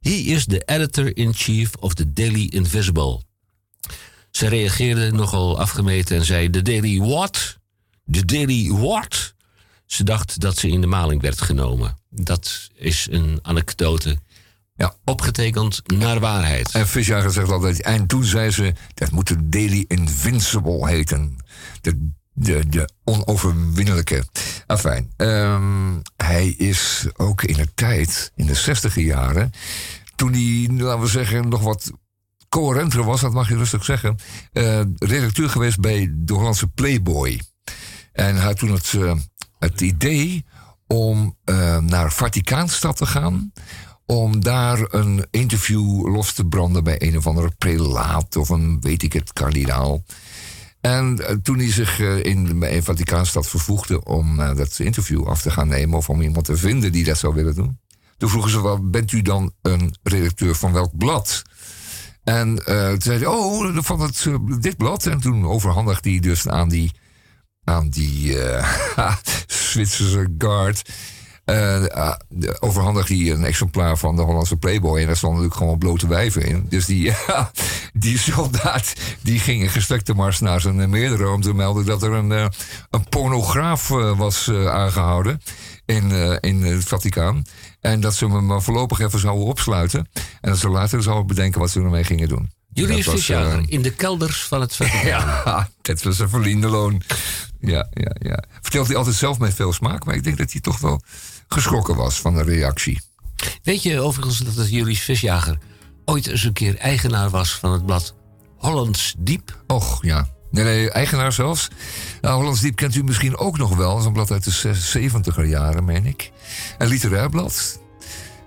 He is the editor-in-chief of the Daily Invisible. Ze reageerde nogal afgemeten en zei: The Daily what? The Daily what? Ze dacht dat ze in de maling werd genomen. Dat is een anekdote. Ja. Opgetekend naar waarheid. En Visjager zegt altijd, en toen zei ze, dat moet de Daily Invincible heten. De, de, de onoverwinnelijke. Afijn, ehm, hij is ook in de tijd, in de zestiger jaren, toen hij, laten we zeggen, nog wat coherenter was, dat mag je rustig zeggen, eh, redacteur geweest bij de Hollandse Playboy. En hij had toen het, eh, het idee om eh, naar Vaticaanstad te gaan. Om daar een interview los te branden bij een of andere prelaat of een weet ik het, kardinaal. En eh, toen hij zich eh, in, bij Vaticaanstad vervoegde om eh, dat interview af te gaan nemen. of om iemand te vinden die dat zou willen doen. Toen vroegen ze wel: bent u dan een redacteur van welk blad? En eh, toen zei hij: oh, van het, dit blad. En toen overhandigde hij dus aan die aan die Zwitserse guard. Eh uh, overhandigde hij een exemplaar van de Hollandse Playboy. En daar stonden natuurlijk gewoon blote wijven in. Dus die, die soldaat die ging in gestrekte mars naar zijn eh, meerdere... om te melden dat er een, uh, een pornograaf uh, was uh, aangehouden in, in het Vaticaan. En dat ze hem maar voorlopig even zouden opsluiten. En dat ze later zouden bedenken wat ze ermee gingen doen. Julius Visjager, in de kelders van het Vaticaan. ja, dat was een verdiende loon. Ja, ja, ja. Vertelt hij altijd zelf met veel smaak, maar ik denk dat hij toch wel geschrokken was van de reactie. Weet je overigens dat het Julius Visjager ooit eens een keer eigenaar was van het blad Hollands Diep? Och, ja. Nee, nee, eigenaar zelfs. Nou, Hollands Diep kent u misschien ook nog wel. Dat is een blad uit de 70er jaren, meen ik. Een literair blad.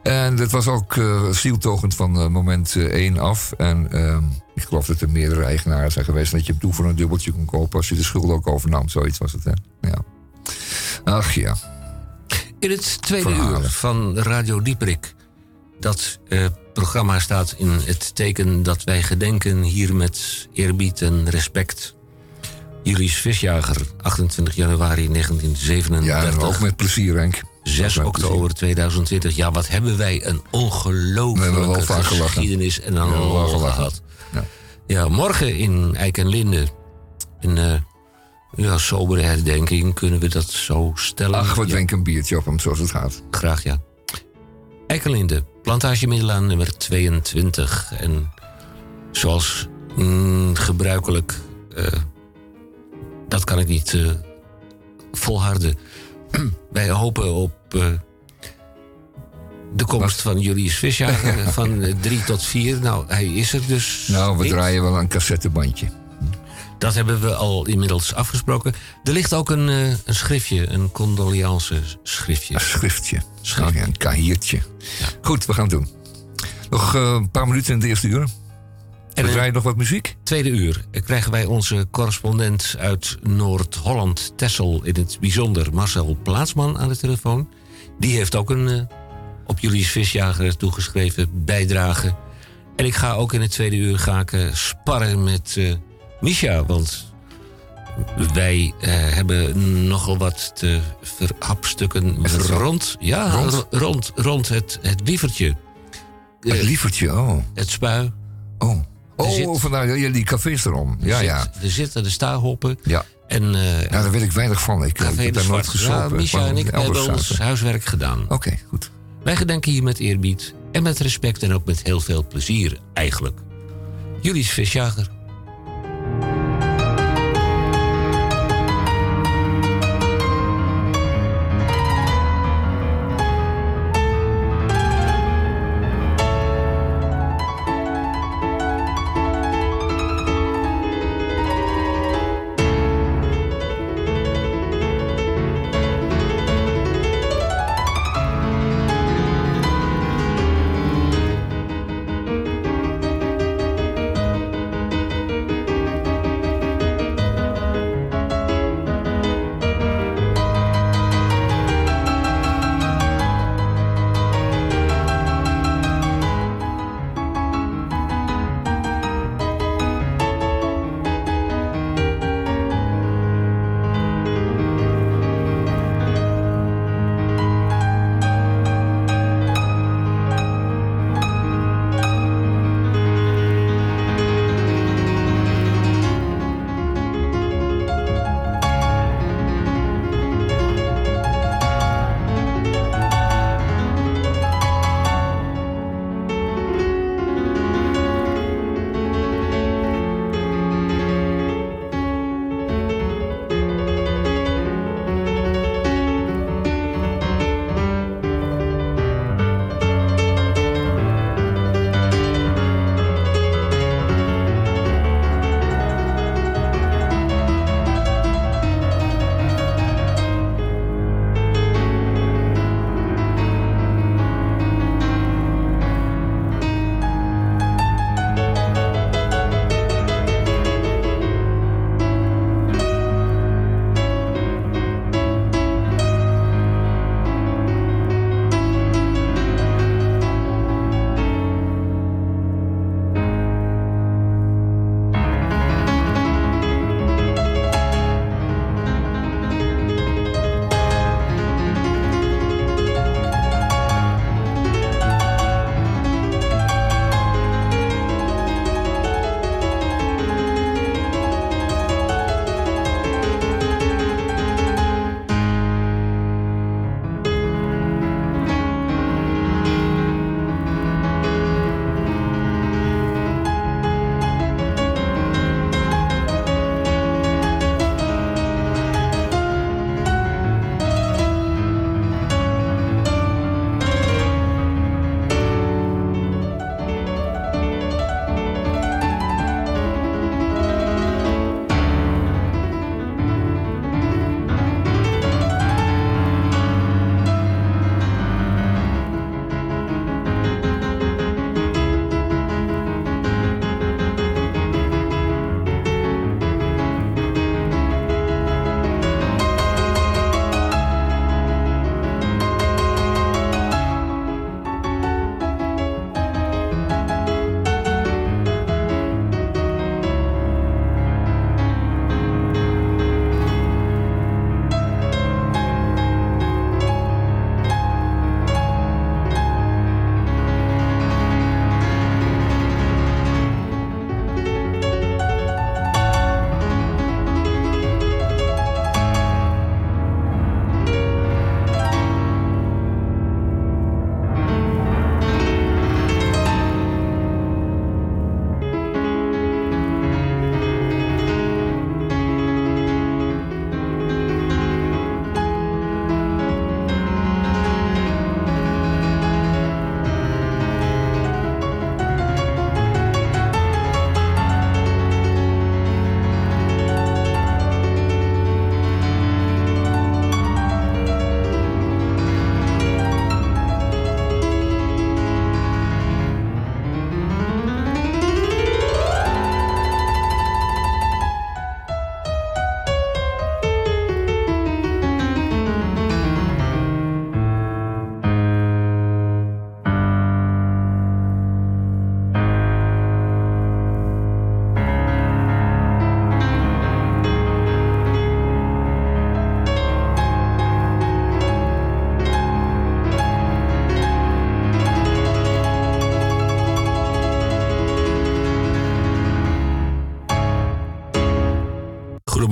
En dat was ook uh, zieltogend van uh, moment 1 af. En uh, ik geloof dat er meerdere eigenaren zijn geweest. Dat je hem toen voor een dubbeltje kon kopen als je de schuld ook overnam. Zoiets was het, hè? Ja. Ach ja. In het tweede Verhalen. uur van Radio Dieperik. Dat programma staat in het teken dat wij gedenken hier met eerbied en respect. Julius Visjager, 28 januari 1937. Ja, en ook met plezier, Henk. 6 oktober 2020. Ja, wat hebben wij een ongelooflijke geschiedenis en een lol gehad. Ja. ja. morgen in Eik en Linde. In uh, ja, sobere herdenking kunnen we dat zo stellen. Ach, we ja. drinken een biertje op hem zoals het gaat. Graag, ja. Eik en Linde, plantage Middelaan nummer 22. En zoals mm, gebruikelijk. eh, dat kan ik niet eh, volharden. Wij hopen op eh, de komst van Julius Visjager van 3 tot 4. Nou, hij is er dus. Nou, we niet. draaien wel een cassettebandje. Dat hebben we al inmiddels afgesproken. Er ligt ook een, eh, een schriftje, een condoleance schriftje. Een schriftje. Schriftje. Oh een kahiertje. Goed, we gaan het doen. Nog eh, een paar minuten in de eerste uur. En we een- draaien nog wat muziek. Tweede uur krijgen wij onze correspondent uit Noord-Holland, Tessel, in het bijzonder Marcel Plaatsman aan de telefoon. Die heeft ook een eh, op Julius Visjager toegeschreven bijdrage. En ik ga ook in het tweede uur ga ik, eh, sparren met eh Misha, want wij hebben nogal wat te verhapstukken rond, ja, Rond? ro- rond, rond het, het wievertje. Het lievertje, oh. het spui. Oh, oh zit- vandaar ja, die cafés erom. Ja, er ja. Zit, er zitten de staarhoppen. Ja. En eh Ja, daar weet ik weinig van. Ik, heb daar nooit gesopen. Ja, maar en ik hebben ons zaten. huiswerk gedaan. Oké, goed. Wij gedenken hier met eerbied en met respect en ook met heel veel plezier eigenlijk. Julius Visjager.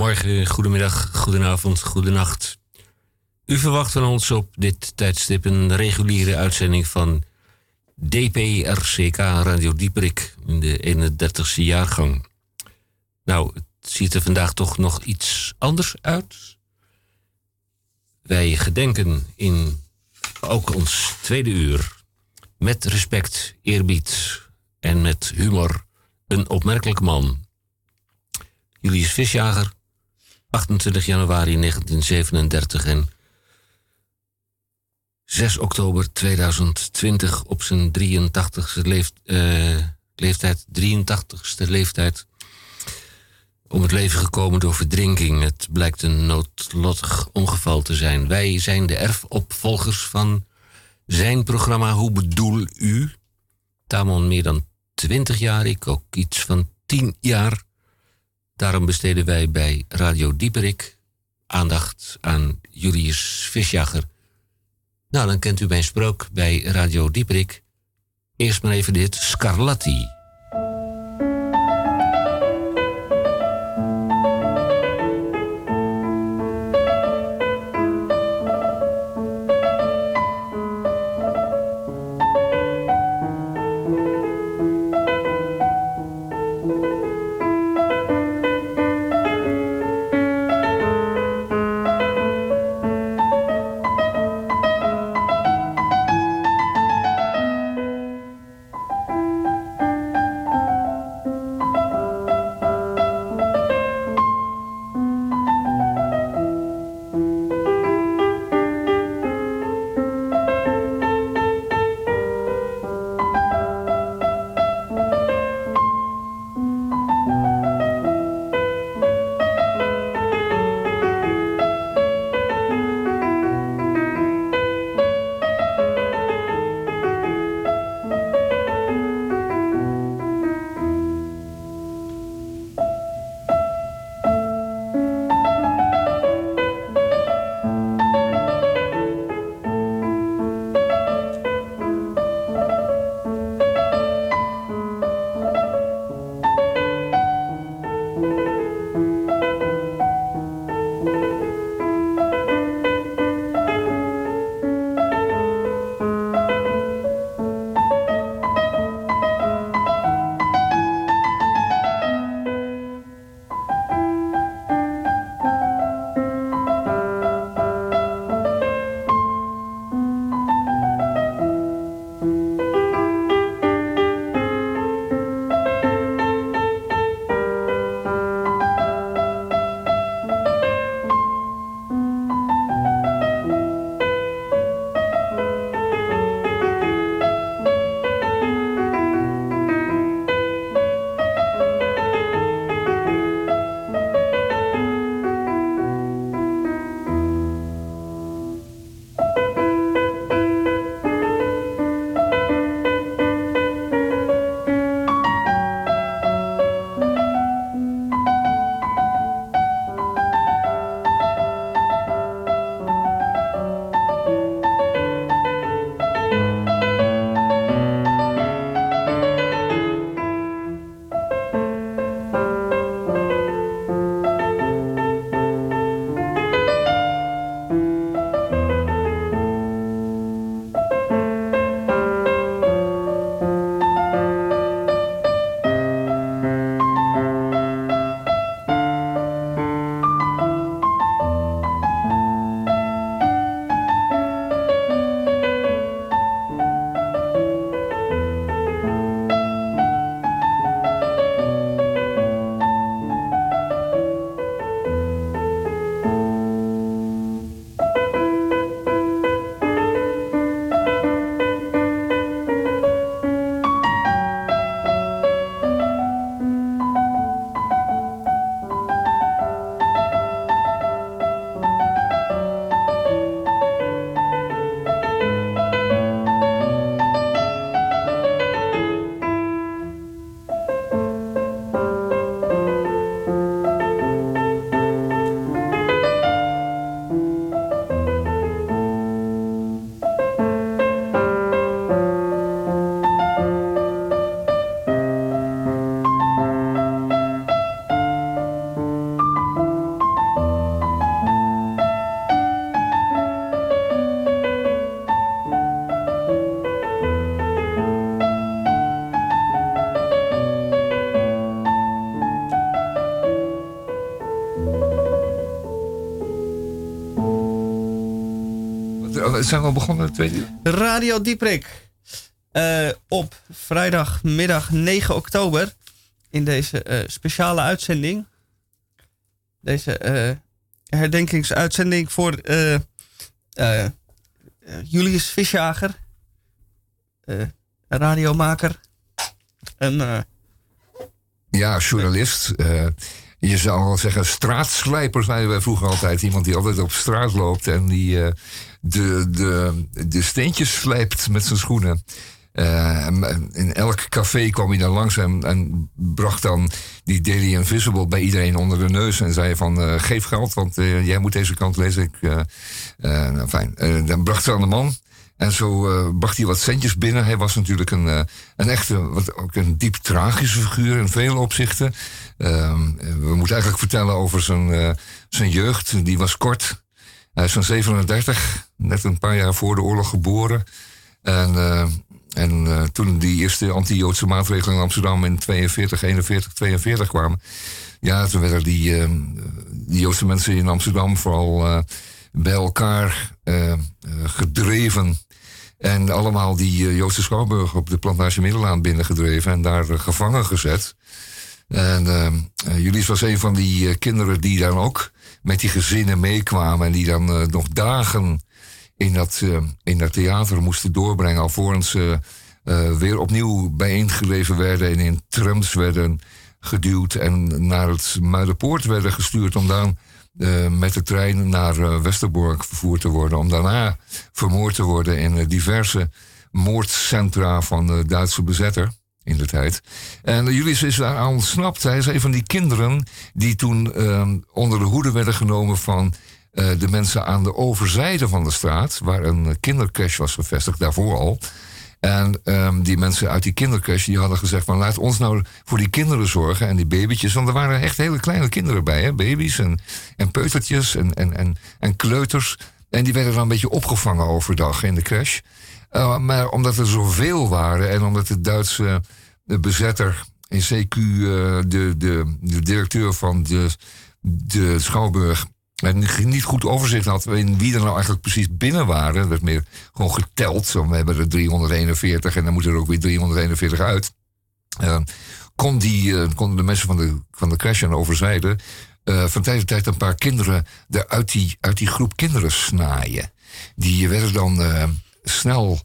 Goedemiddag, goedenavond, goedenacht. U verwacht van ons op dit tijdstip een reguliere uitzending van DPRCK Radio Dieperik in de 31ste jaargang. Nou, het ziet er vandaag toch nog iets anders uit. Wij gedenken in ook ons tweede uur met respect, eerbied en met humor een opmerkelijk man. Julius Visjager, 28 januari 1937 en 6 oktober 2020 op zijn 83ste leeft, uh, leeftijd, 83ste leeftijd om het leven gekomen door verdrinking. Het blijkt een noodlottig ongeval te zijn. Wij zijn de erfopvolgers van zijn programma Hoe bedoel u? Tamon meer dan 20 jaar, ik ook iets van 10 jaar. Daarom besteden wij bij Radio Dieperik aandacht aan Julius Visjager. Nou, dan kent u mijn sprook bij Radio Dieperik. Eerst maar even dit Scarlatti. Zijn we al begonnen, tweede uur? Radio Dieprik. Uh, op vrijdagmiddag 9 oktober. In deze uh, speciale uitzending. Deze uh, herdenkingsuitzending voor Julius Visjager. radiomaker. En, ja, journalist je zou wel zeggen, straatslijper zeiden wij vroeger altijd. Iemand die altijd op straat loopt en die uh, de, de, de steentjes slijpt met zijn schoenen. Uh, in elk café kwam hij dan langs en, bracht dan die Daily Invisible bij iedereen onder de neus. En zei van, uh, geef geld, want jij moet deze kant lezen. Ik, nou, fijn. dan bracht ze aan de man. En zo bracht hij wat centjes binnen. Hij was natuurlijk een, een echte, wat, ook een diep tragische figuur in vele opzichten. Uh, we moeten eigenlijk vertellen over zijn jeugd. Die was kort. Hij is van 37, net een paar jaar voor de oorlog geboren. En, en toen die eerste anti-Joodse maatregelen in Amsterdam in 42, 41, 42 kwamen. Ja, toen werden die, ehm, die Joodse mensen in Amsterdam vooral bij elkaar gedreven en allemaal die Joodse Schouwburg op de plantage Middelaan binnengedreven en daar gevangen gezet. En uh, Julius was een van die kinderen die dan ook met die gezinnen meekwamen en die dan nog dagen in dat, in dat theater moesten doorbrengen alvorens ze weer opnieuw bijeengeleven werden en in trams werden geduwd en naar het Muidenpoort werden gestuurd om dan met de trein naar Westerbork vervoerd te worden. Om daarna vermoord te worden in diverse moordcentra van de Duitse bezetter in de tijd. En Julius is daar ontsnapt. Hij is een van die kinderen die toen onder de hoede werden genomen van de mensen aan de overzijde van de straat, waar een kindercrash was gevestigd, daarvoor al. En um, die mensen uit die kindercrash die hadden gezegd van laat ons nou voor die kinderen zorgen en die babytjes. Want er waren echt hele kleine kinderen bij, hè? baby's en, en peutertjes en, en, en, en kleuters. En die werden dan een beetje opgevangen overdag in de crash. Uh, maar omdat er zoveel waren en omdat de Duitse de bezetter in CQ, eh, de, de, de directeur van de, de Schouwburg, en niet goed overzicht had in wie er nou eigenlijk precies binnen waren. Er werd meer gewoon geteld. Zo, we hebben er 341 en dan moeten er ook weer 341 uit. Uh, kon die, uh, konden de mensen van de, van de crash en overzijde van tijd tot tijd een paar kinderen er uit die, uit die groep kinderen snaaien. Die werden dan snel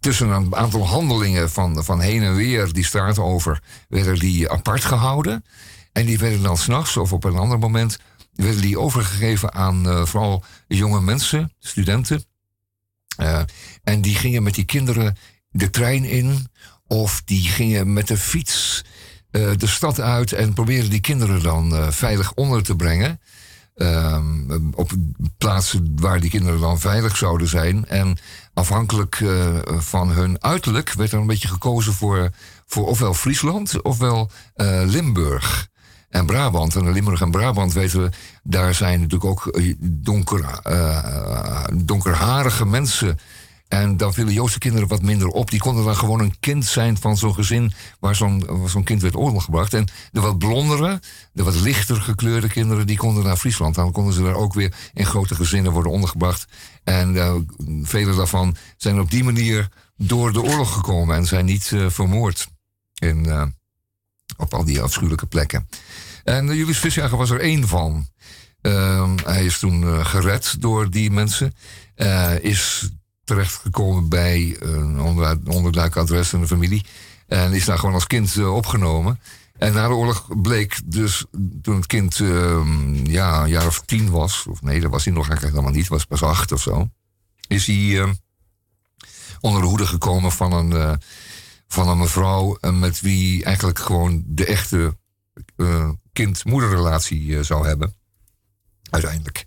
tussen een aantal handelingen van, van heen en weer die straat over, werden die apart gehouden. En die werden dan s'nachts of op een ander moment werden die overgegeven aan uh, vooral jonge mensen, studenten. Uh, en die gingen met die kinderen de trein in. Of die gingen met de fiets de stad uit en probeerden die kinderen dan veilig onder te brengen. Ehm, op plaatsen waar die kinderen dan veilig zouden zijn. En afhankelijk van hun uiterlijk werd er een beetje gekozen voor, voor ofwel Friesland ofwel Limburg en Brabant. En Limburg en Brabant weten we, daar zijn natuurlijk ook eh, donker, uh, donkerharige mensen. En dan vielen Joodse kinderen wat minder op. Die konden dan gewoon een kind zijn van zo'n gezin waar zo'n zo'n kind werd ondergebracht. En de wat blondere, de wat lichter gekleurde kinderen, die konden naar Friesland. Dan konden ze daar ook weer in grote gezinnen worden ondergebracht. En uh, vele daarvan zijn op die manier door de oorlog gekomen en zijn niet uh, vermoord in, uh, op al die afschuwelijke plekken. En Julius Visjager was er één van. Uh, hij is toen gered door die mensen. Is terechtgekomen bij een onderduik adres en een familie. En is daar gewoon als kind opgenomen. En na de oorlog bleek dus, toen het kind ehm, ja, een jaar of tien was, of nee, dat was hij nog eigenlijk helemaal niet, was pas acht of zo, is hij ehm, onder de hoede gekomen van een, van een mevrouw met wie eigenlijk gewoon de echte kind-moederrelatie eh, zou hebben. Uiteindelijk.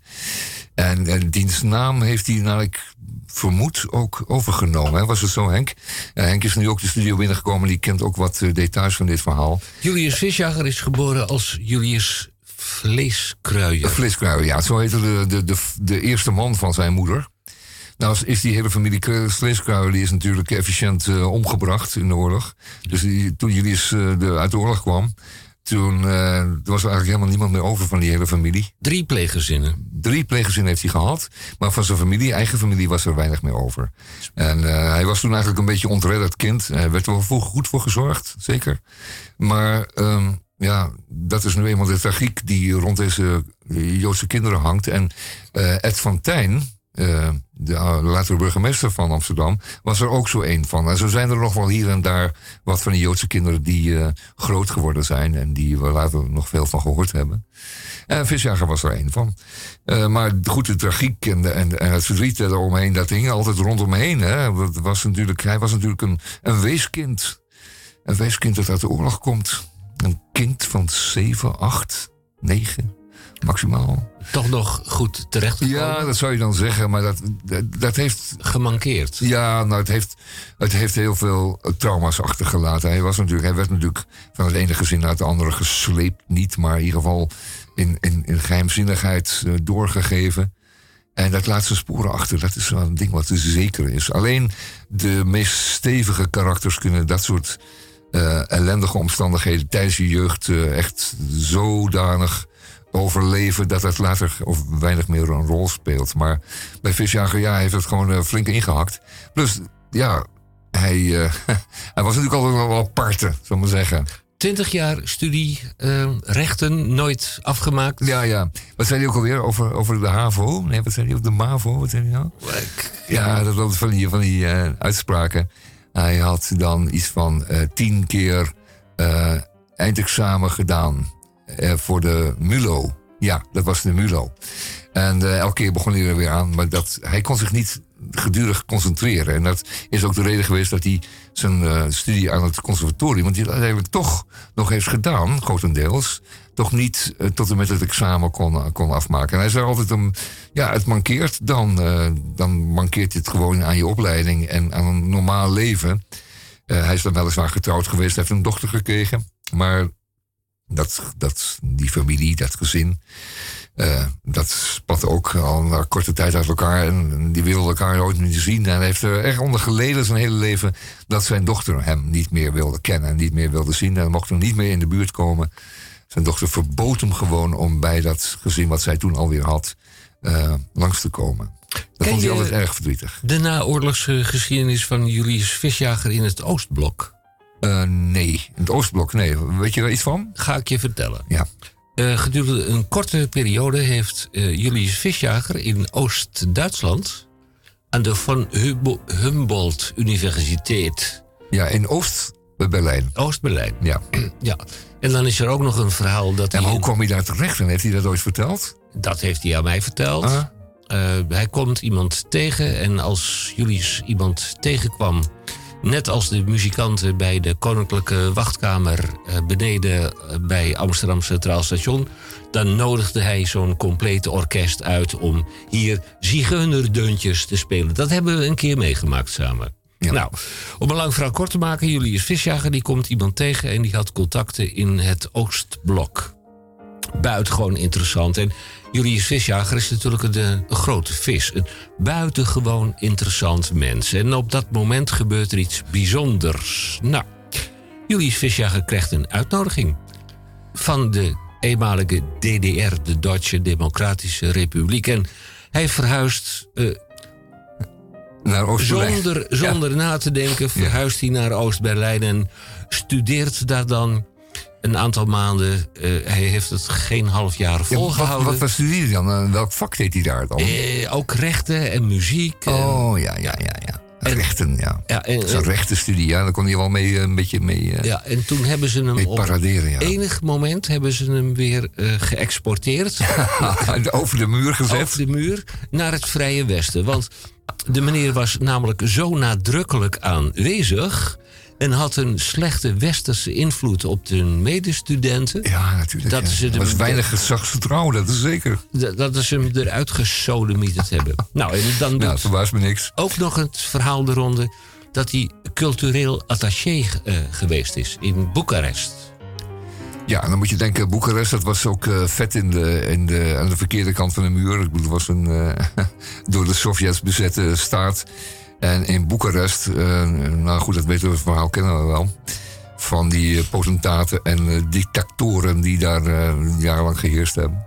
En, en diens naam heeft hij, naar ik vermoed, ook overgenomen. Hè? Was het zo, Henk? Henk is nu ook de studio binnengekomen. Die kent ook wat uh, details van dit verhaal. Julius Visjager is geboren als Julius Vleeskruijer. Vleeskruijer, ja. Zo heette de, de, de, de eerste man van zijn moeder. Nou is die hele familie Vleeskruijer die is natuurlijk efficiënt uh, omgebracht in de oorlog. Dus die, toen Julius uh, de, uit de oorlog kwam toen eh, er was er eigenlijk helemaal niemand meer over van die hele familie. Drie pleeggezinnen. Drie pleeggezinnen heeft hij gehad. Maar van zijn familie, eigen familie, was er weinig meer over. En eh, hij was toen eigenlijk een beetje ontredderd kind. Hij werd er wel goed voor gezorgd, zeker. Maar ehm, ja, dat is nu eenmaal de tragiek die rond deze eh, Joodse kinderen hangt. En Ed van Tijn, eh, de uh, latere burgemeester van Amsterdam, was er ook zo een van. En zo zijn er nog wel hier en daar wat van die Joodse kinderen die eh, groot geworden zijn en die we later nog veel van gehoord hebben. En Visjager was er een van. Eh, maar goed, de tragiek en, de, en, en het verdriet eromheen, dat hing altijd rondom me heen. Hè. Dat was natuurlijk, hij was natuurlijk een, een weeskind. Een weeskind dat uit de oorlog komt. Een kind van 7, 8, 9 maximaal. Toch nog goed terechtgekomen. Ja, dat zou je dan zeggen, maar dat, dat, dat heeft Gemankeerd. ja, nou, het heeft, het heeft heel veel eh, trauma's achtergelaten. Hij, was natuurlijk, hij werd natuurlijk van het ene gezin naar het andere gesleept. Niet, maar in ieder geval in, in, in geheimzinnigheid eh, doorgegeven. En dat laat zijn sporen achter. Dat is wel een ding wat zeker is. Alleen de meest stevige karakters kunnen dat soort eh, ellendige omstandigheden tijdens je jeugd echt zodanig overleven dat het later of weinig meer een rol speelt. Maar bij Visjager, ja, heeft het gewoon eh, flink ingehakt. Plus, ja, hij, eh, hij was natuurlijk altijd wel aparte, zou ik maar zeggen. Twintig jaar studie, eh, rechten, nooit afgemaakt. Ja, ja. Wat zei hij ook alweer over, over de HAVO? Nee, wat zei hij over de MAVO? Wat zei hij nou? Ja, dat was van die, van die eh, uitspraken. Hij had dan iets van tien keer eindexamen gedaan eh, voor de MULO. Ja, dat was de MULO. En eh, elke keer begon hij er weer aan, maar dat, hij kon zich niet gedurig concentreren. En dat is ook de reden geweest dat hij zijn eh, studie aan het conservatorium, want hij uiteindelijk toch nog heeft gedaan, grotendeels, toch niet tot en met het examen kon, kon afmaken. En hij zei altijd, om, ja, het mankeert dan, eh, dan mankeert het gewoon aan je opleiding en aan een normaal leven. Hij is dan weliswaar getrouwd geweest, heeft een dochter gekregen, maar dat, dat, die familie, dat gezin, eh, dat spatte ook al na korte tijd uit elkaar. En die wilden elkaar nooit meer zien. En hij heeft er erg onder geleden zijn hele leven dat zijn dochter hem niet meer wilde kennen en niet meer wilde zien. En mocht hem niet meer in de buurt komen. Zijn dochter verbood hem gewoon om bij dat gezin wat zij toen alweer had eh, langs te komen. Dat Ken vond hij altijd erg verdrietig. De naoorlogse geschiedenis van Julius Visjager in het Oostblok. Eh, nee, in het Oostblok, nee. Weet je daar iets van? Ga ik je vertellen. Ja. Eh, gedurende een korte periode heeft eh, Julius Visjager in Oost-Duitsland aan de Hubo- Humboldt Universiteit Ja, in Oost bij Berlijn. Oost-Berlijn. Ja. Ja. En dan is er ook nog een verhaal dat En hij. hoe kwam hij daar terecht? En heeft hij dat ooit verteld? Dat heeft hij aan mij verteld. Ah. Hij komt iemand tegen en als Julius iemand tegenkwam, net als de muzikanten bij de Koninklijke Wachtkamer eh, beneden eh, bij Amsterdam Centraal Station, dan nodigde hij zo'n complete orkest uit om hier zigeunerdeuntjes te spelen. Dat hebben we een keer meegemaakt samen. Ja. Nou, om een lang verhaal kort te maken, Julius Visjager die komt iemand tegen en die had contacten in het Oostblok buitengewoon interessant. En Julius Visjager is natuurlijk een, eh, een grote vis. Een buitengewoon interessant mens. En op dat moment gebeurt er iets bijzonders. Nou, Julius Visjager krijgt een uitnodiging van de eenmalige DDR, de Duitse Democratische Republiek. En hij verhuist eh, Naar Oost-Berlijn. zonder, zonder na te denken, verhuist hij naar Oost-Berlijn en studeert daar dan een aantal maanden. Eh, hij heeft het geen half jaar Ja, wat, volgehouden. wat, studeerde hij dan? Welk vak deed hij daar dan? Eh, ook rechten en muziek. oh, ja, ja, ja. ja. Rechten, ja. ja, Zo'n en- rechtenstudie, ja. Daar kon hij wel mee, eh, een beetje mee, ja, en toen hebben ze hem op ja. enig moment hebben ze hem weer geëxporteerd. Over de muur gezet. over de muur naar het Vrije Westen. Want de meneer was namelijk zo nadrukkelijk aanwezig. En had een slechte westerse invloed op de medestudenten. Ja, natuurlijk. Dat ja. ze was weinig gezagsvertrouwen, dat is zeker. dat- dat ze hem eruit gesodemieterd hebben. Nou, en dan Nou, doet verbaast me niks. ook nog het verhaal de ronde. dat hij cultureel attaché eh, geweest is in Boekarest. Ja, en dan moet je denken, Boekarest, dat was ook eh, vet in de, in de, aan de verkeerde kant van de muur. Ik bedoel, het was een eh, door de Sovjets bezette staat. En in Boekarest, eh, nou goed, dat weten we, het verhaal kennen we wel. van die eh, potentaten en eh, dictatoren die daar jarenlang geheerst hebben.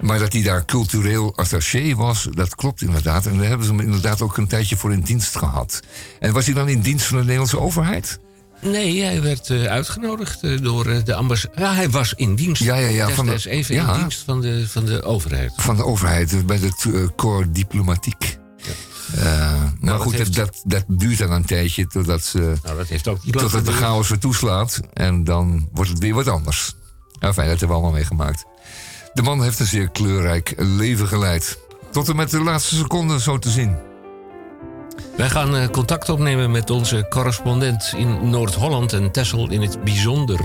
Maar dat hij daar cultureel attaché was, dat klopt inderdaad. En daar hebben ze hem inderdaad ook een tijdje voor in dienst gehad. En was hij dan in dienst van de Nederlandse overheid? Nee, hij werd uitgenodigd door de ambassade. Ja, hij was in dienst. Ja, ja, ja, van de- even ja. in dienst van de, van de overheid. Van de overheid, bij het eh, corps diplomatiek. Eh, maar dat goed, heeft- dat, dat, dat duurt dan een tijdje totdat, ze, Nou, dat heeft ook totdat de chaos weer toeslaat. En dan wordt het weer wat anders. Nou, fijn, dat hebben we allemaal meegemaakt. De man heeft een zeer kleurrijk leven geleid. Tot en met de laatste seconde zo te zien. Wij gaan eh, contact opnemen met onze correspondent in Noord-Holland en Texel in het bijzonder.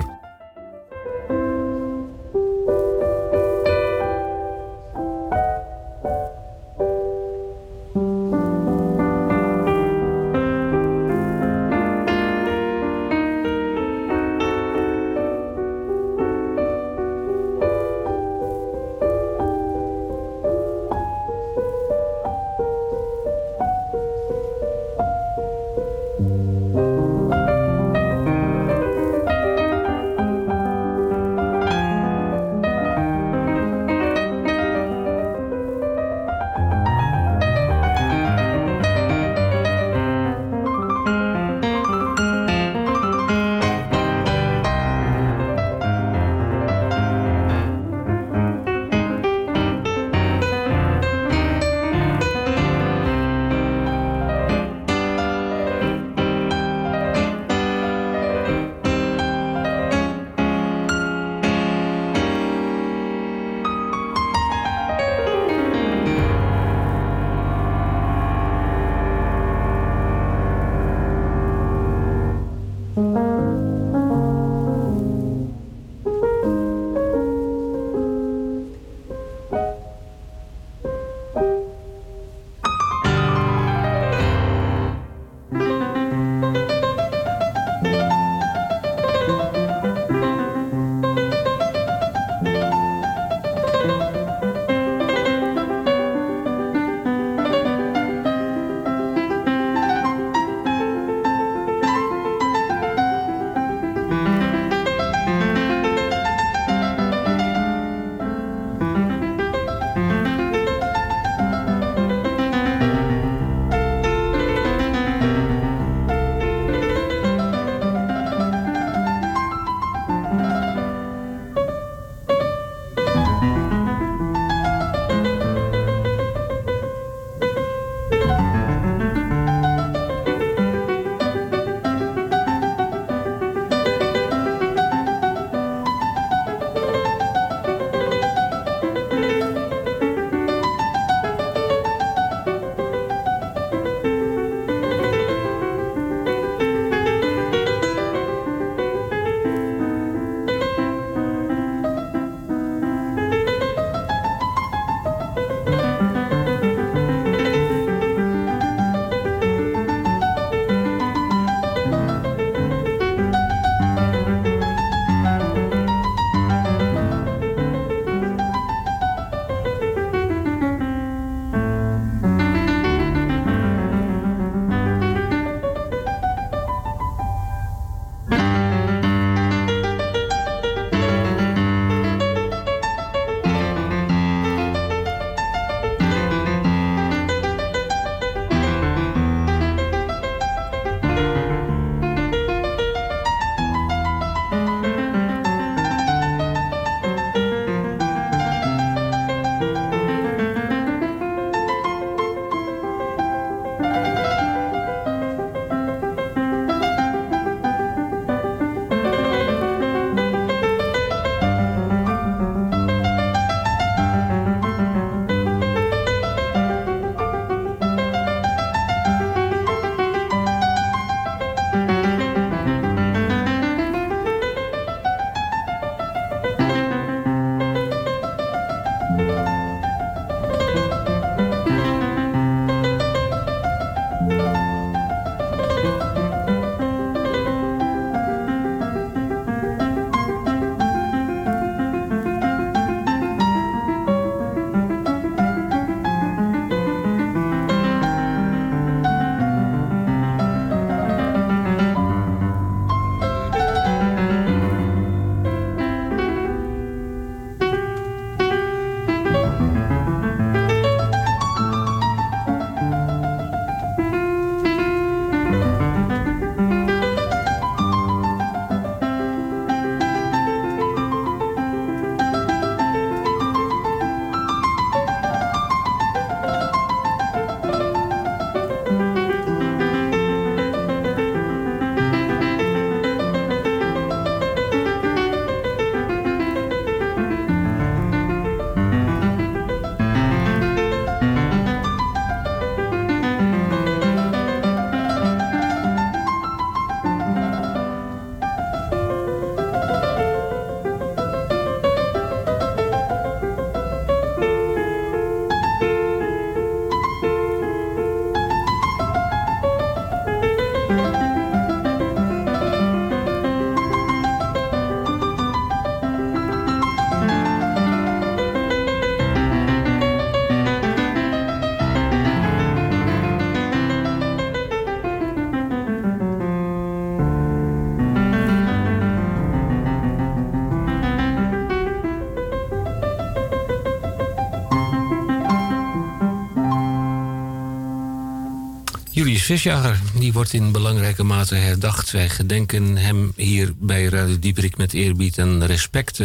Julius Visjager, die wordt in belangrijke mate herdacht. Wij gedenken hem hier bij Radio Dieperik met eerbied en respect.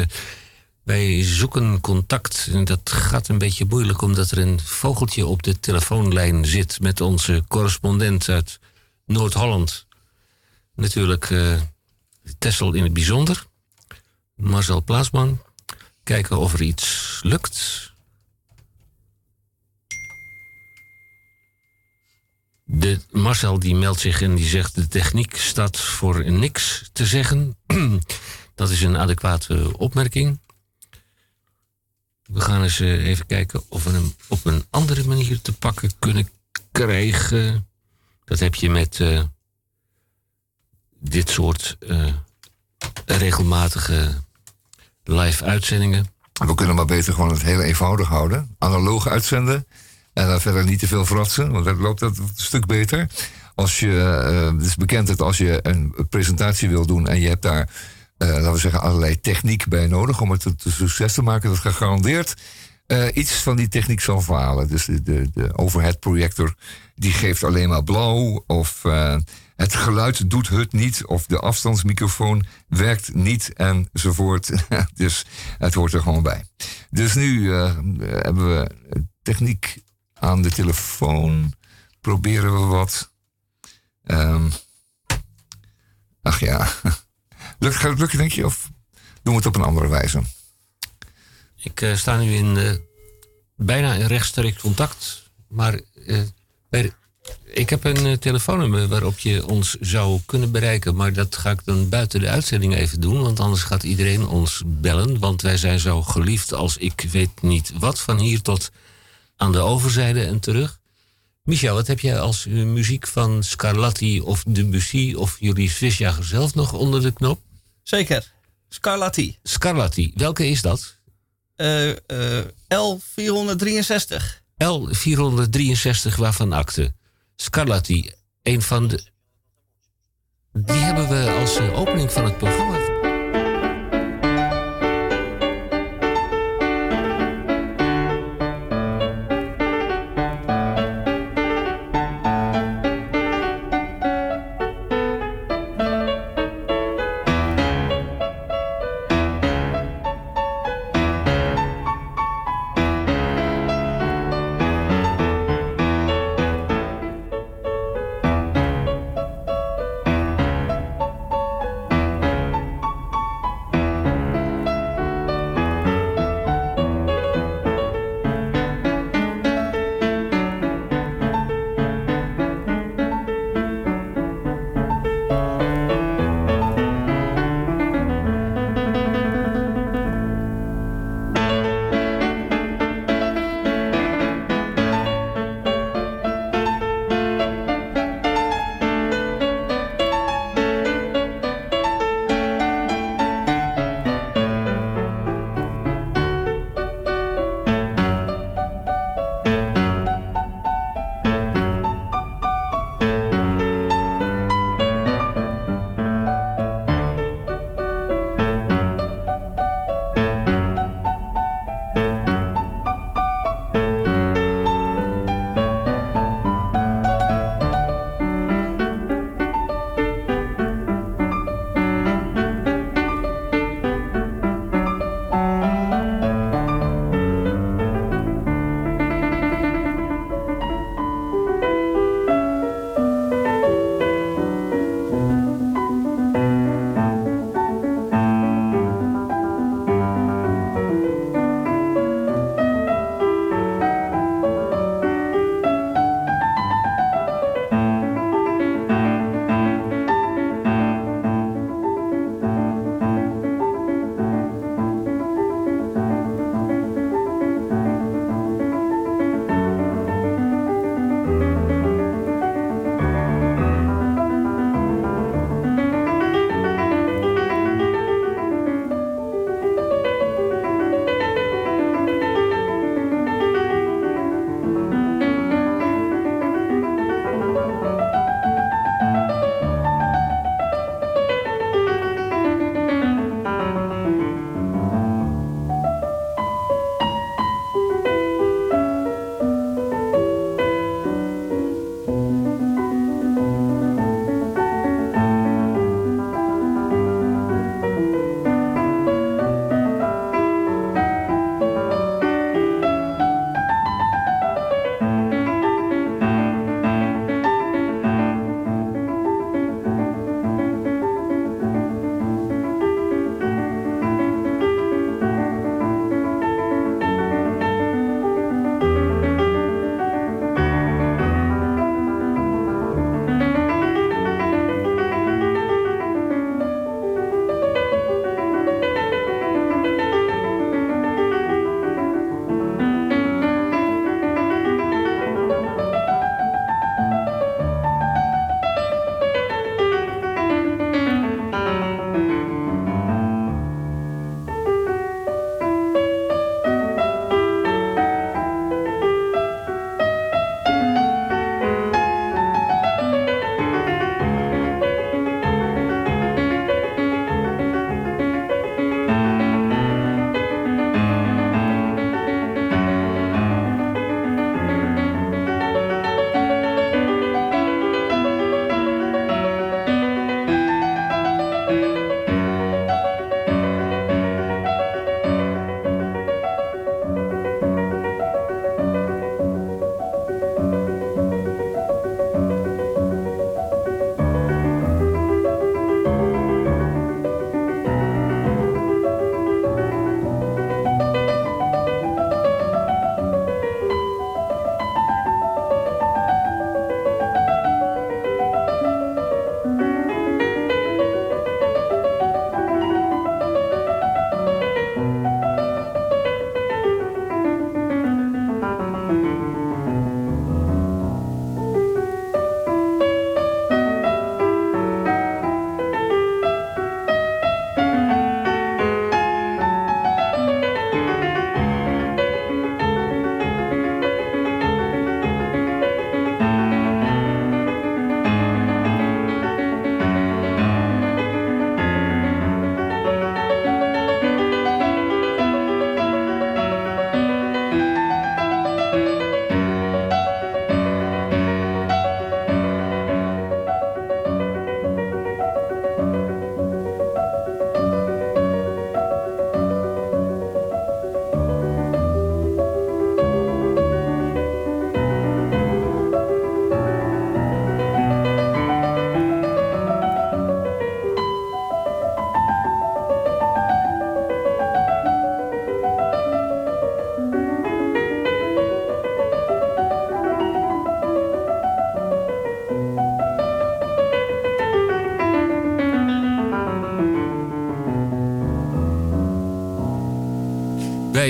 Wij zoeken contact en dat gaat een beetje moeilijk omdat er een vogeltje op de telefoonlijn zit met onze correspondent uit Noord-Holland. Natuurlijk uh, Tessel in het bijzonder. Marcel Plaatsman. Kijken of er iets lukt. De Marcel die meldt zich en die zegt: de techniek staat voor niks te zeggen. Dat is een adequate opmerking. We gaan eens eh, even kijken of we hem op een andere manier te pakken kunnen krijgen. Dat heb je met uh, dit soort uh, regelmatige live uitzendingen. We kunnen maar beter gewoon het heel eenvoudig houden. Analoog uitzenden. En dan verder niet te veel fratsen, want dan loopt dat een stuk beter. Als je, uh, het is bekend dat als je een presentatie wil doen en je hebt daar, uh, laten we zeggen, allerlei techniek bij nodig om het te succes te maken, dat gegarandeerd uh, iets van die techniek zal falen. Dus de, de, de overhead projector die geeft alleen maar blauw of het geluid doet het niet of de afstandsmicrofoon werkt niet enzovoort. dus het hoort er gewoon bij. Dus nu hebben we techniek aan de telefoon proberen we wat. Um, ach ja. Lukt, gaat het lukken, denk je? Of doen we het op een andere wijze? Ik uh, sta nu in uh, bijna in rechtstreeks contact. Maar bij, ik heb een telefoonnummer waarop je ons zou kunnen bereiken. Maar dat ga ik dan buiten de uitzending even doen. Want anders gaat iedereen ons bellen. Want wij zijn zo geliefd als ik weet niet wat. Van hier tot aan de overzijde en terug. Michel, wat heb jij als uh, muziek van Scarlatti of Debussy of jullie Visjager zelf nog onder de knop? Zeker. Scarlatti. Scarlatti. Welke is dat? Uh, uh, L463. L463 waarvan akte. Scarlatti. Een van de... Die hebben we als opening van het programma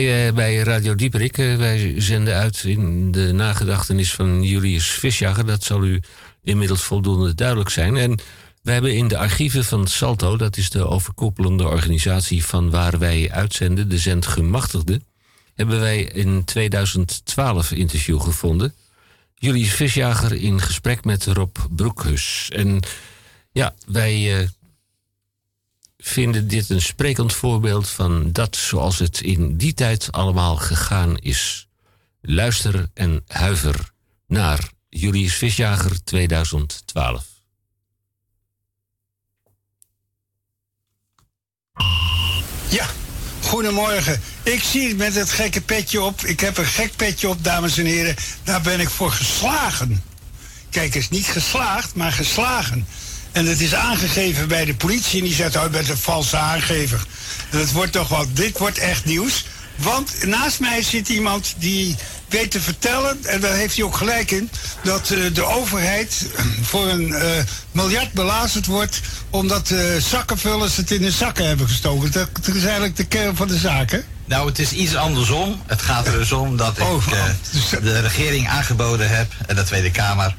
Wij uh, bij Radio Dieperik, uh, wij zenden uit in de nagedachtenis van Julius Visjager. Dat zal u inmiddels voldoende duidelijk zijn. En wij hebben in de archieven van Salto, dat is de overkoepelende organisatie van waar wij uitzenden, de zendgemachtigde, hebben wij in 2012 interview gevonden. Julius Visjager in gesprek met Rob Broekhus. En ja, wij uh, vinden dit een sprekend voorbeeld van dat zoals het in die tijd allemaal gegaan is. Luister en huiver naar Julius Visjager 2012. Ja, goedemorgen. Ik zie het met het gekke petje op. Ik heb een gek petje op, dames en heren. Daar ben ik voor geslagen. Kijk, is niet geslaagd, maar geslagen. En het is aangegeven bij de politie en die zegt, oh, je bent een valse aangever. En het wordt toch wel, dit wordt echt nieuws. Want naast mij zit iemand die weet te vertellen, en daar heeft hij ook gelijk in, dat uh, de overheid voor een uh, miljard belazerd wordt omdat uh, zakkenvullers het in de zakken hebben gestoken. Dat, dat, is eigenlijk de kern van de zaak, hè? Nou, het is iets andersom. Het gaat er dus om dat ik oh, de regering aangeboden heb en de Tweede Kamer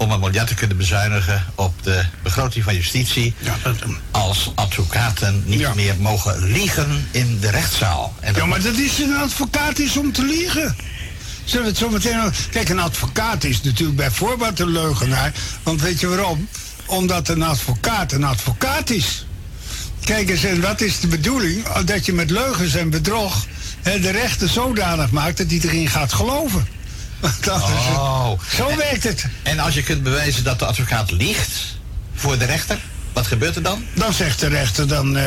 om een miljard te kunnen bezuinigen op de begroting van justitie. Ja, dat, als advocaten niet ja. meer mogen liegen in de rechtszaal. En ja, maar dat is een advocaat is om te liegen. Zullen we het zo meteen... Kijk, een advocaat is natuurlijk bij voorbaat een leugenaar. Want weet je waarom? Omdat een advocaat een advocaat is. Kijk eens, en wat is de bedoeling? Dat je met leugens en bedrog hè, de rechter zodanig maakt dat hij erin gaat geloven. Oh. Zo werkt het. En als je kunt bewijzen dat de advocaat liegt voor de rechter, wat gebeurt er dan? Dan zegt de rechter, dan uh,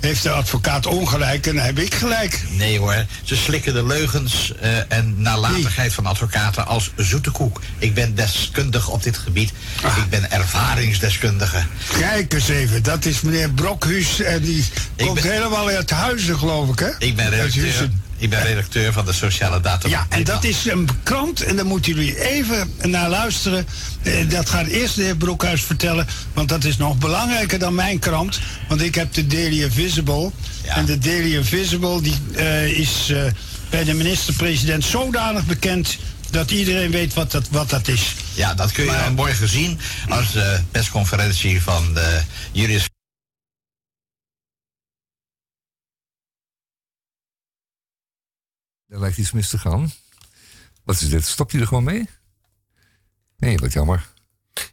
heeft de advocaat ongelijk en dan heb ik gelijk. Nee hoor, ze slikken de leugens uh, en nalatigheid van advocaten als zoete koek. Ik ben deskundig op dit gebied. Ah. Ik ben ervaringsdeskundige. Kijk eens even, dat is meneer Brokhuis en die ik komt ben... helemaal uit huizen geloof ik hè? Ik ben redacteur. Ik ben redacteur van de Sociale Data. Ja, en dat is een krant en daar moeten jullie even naar luisteren. Eh, dat gaat eerst de heer Broekhuis vertellen, want dat is nog belangrijker dan mijn krant. Want ik heb de Daily Invisible. Ja. En de Daily Invisible die, uh, is uh, bij de minister-president zodanig bekend dat iedereen weet wat dat, wat dat is. Ja, dat kun je maar, morgen zien als de persconferentie van de juris Er lijkt iets mis te gaan. Wat is dit? Stop je er gewoon mee? Nee, wat jammer.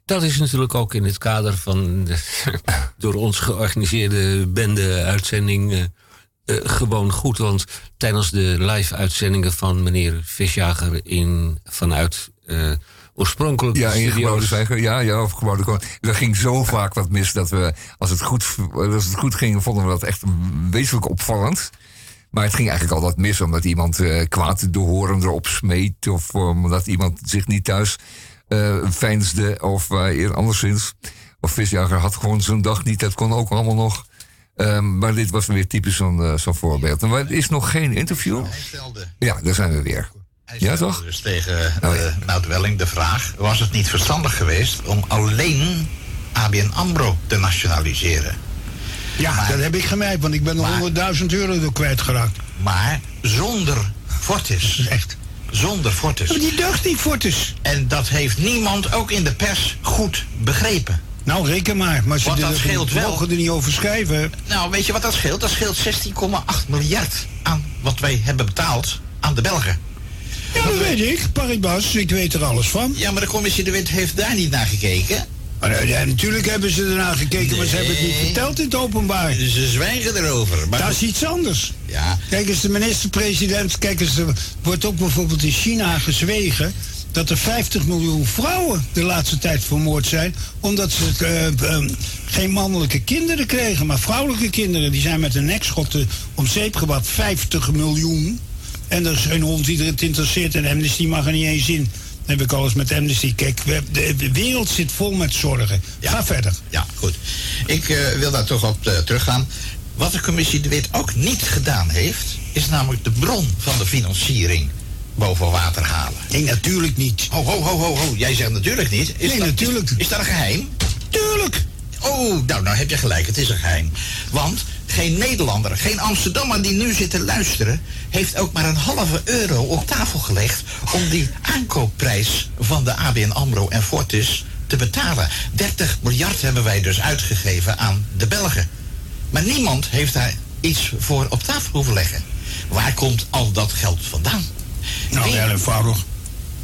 Dat is natuurlijk ook in het kader van de door ons georganiseerde bende-uitzending uh, uh, gewoon goed. Want tijdens de live-uitzendingen van meneer Visjager in, vanuit uh, oorspronkelijk. Ja, in gebouwde Ja, ja, of gebouwde Er ging zo vaak wat mis dat we, als het goed, als het goed ging, vonden we dat echt wezenlijk opvallend. Maar het ging eigenlijk altijd mis omdat iemand uh, kwaad de horen erop smeet. Of omdat iemand zich niet thuis uh, veinsde. Of anderszins. Of visjager had gewoon zo'n dag niet. Dat kon ook allemaal nog. Um, maar dit was weer typisch zo'n zo'n voorbeeld. En er is nog geen interview. Ja, daar zijn we weer. ja, toch? Dus tegen oh, ja. Nout Welling de vraag: was het niet verstandig geweest om alleen ABN Ambro te nationaliseren? Ja, maar, dat heb ik gemerkt, want ik ben nog 100.000 euro door kwijtgeraakt. Maar zonder Fortis. Echt. Zonder Fortis. Maar die dacht niet Fortis. En dat heeft niemand ook in de pers goed begrepen. Nou, reken maar. Maar ze dat scheelt wel. mogen er niet over schrijven. Nou, weet je wat dat scheelt? Dat scheelt 16,8 miljard aan wat wij hebben betaald aan de Belgen. Ja, dat weet ik. Paribas, ik weet er alles van. Ja, maar de commissie de Wit heeft daar niet naar gekeken. Ja, natuurlijk hebben ze ernaar gekeken, nee. maar ze hebben het niet verteld in het openbaar. Ze zwijgen erover. Maar dat is iets anders. Ja. Kijk eens, de minister-president, kijk eens, er wordt ook bijvoorbeeld in China gezwegen dat er 50 miljoen vrouwen de laatste tijd vermoord zijn. Omdat ze uh, uh, geen mannelijke kinderen kregen, maar vrouwelijke kinderen. Die zijn met een nekschotten om zeep gebracht. 50 miljoen. En er is geen hond die het interesseert. En Amnesty mag er niet eens in heb ik alles met Amnesty. Kijk, de wereld zit vol met zorgen. Ga verder. Ja, goed. Ik uh, wil daar toch op uh, teruggaan. Wat de commissie de Wit ook niet gedaan heeft, is namelijk de bron van de financiering boven water halen. Nee, natuurlijk niet. Ho, ho, ho, ho, ho. Jij zegt natuurlijk niet. Is nee, dat, natuurlijk. Is, is, dat een geheim? Tuurlijk. Oh, nou, nou heb je gelijk. Het is een geheim. Want Geen Nederlander, geen Amsterdammer die nu zit te luisteren, heeft ook maar een halve euro op tafel gelegd om die aankoopprijs van de ABN AMRO en Fortis te betalen. 30 miljard hebben wij dus uitgegeven aan de Belgen. Maar niemand heeft daar iets voor op tafel hoeven leggen. Waar komt al dat geld vandaan? Nou, heel eenvoudig.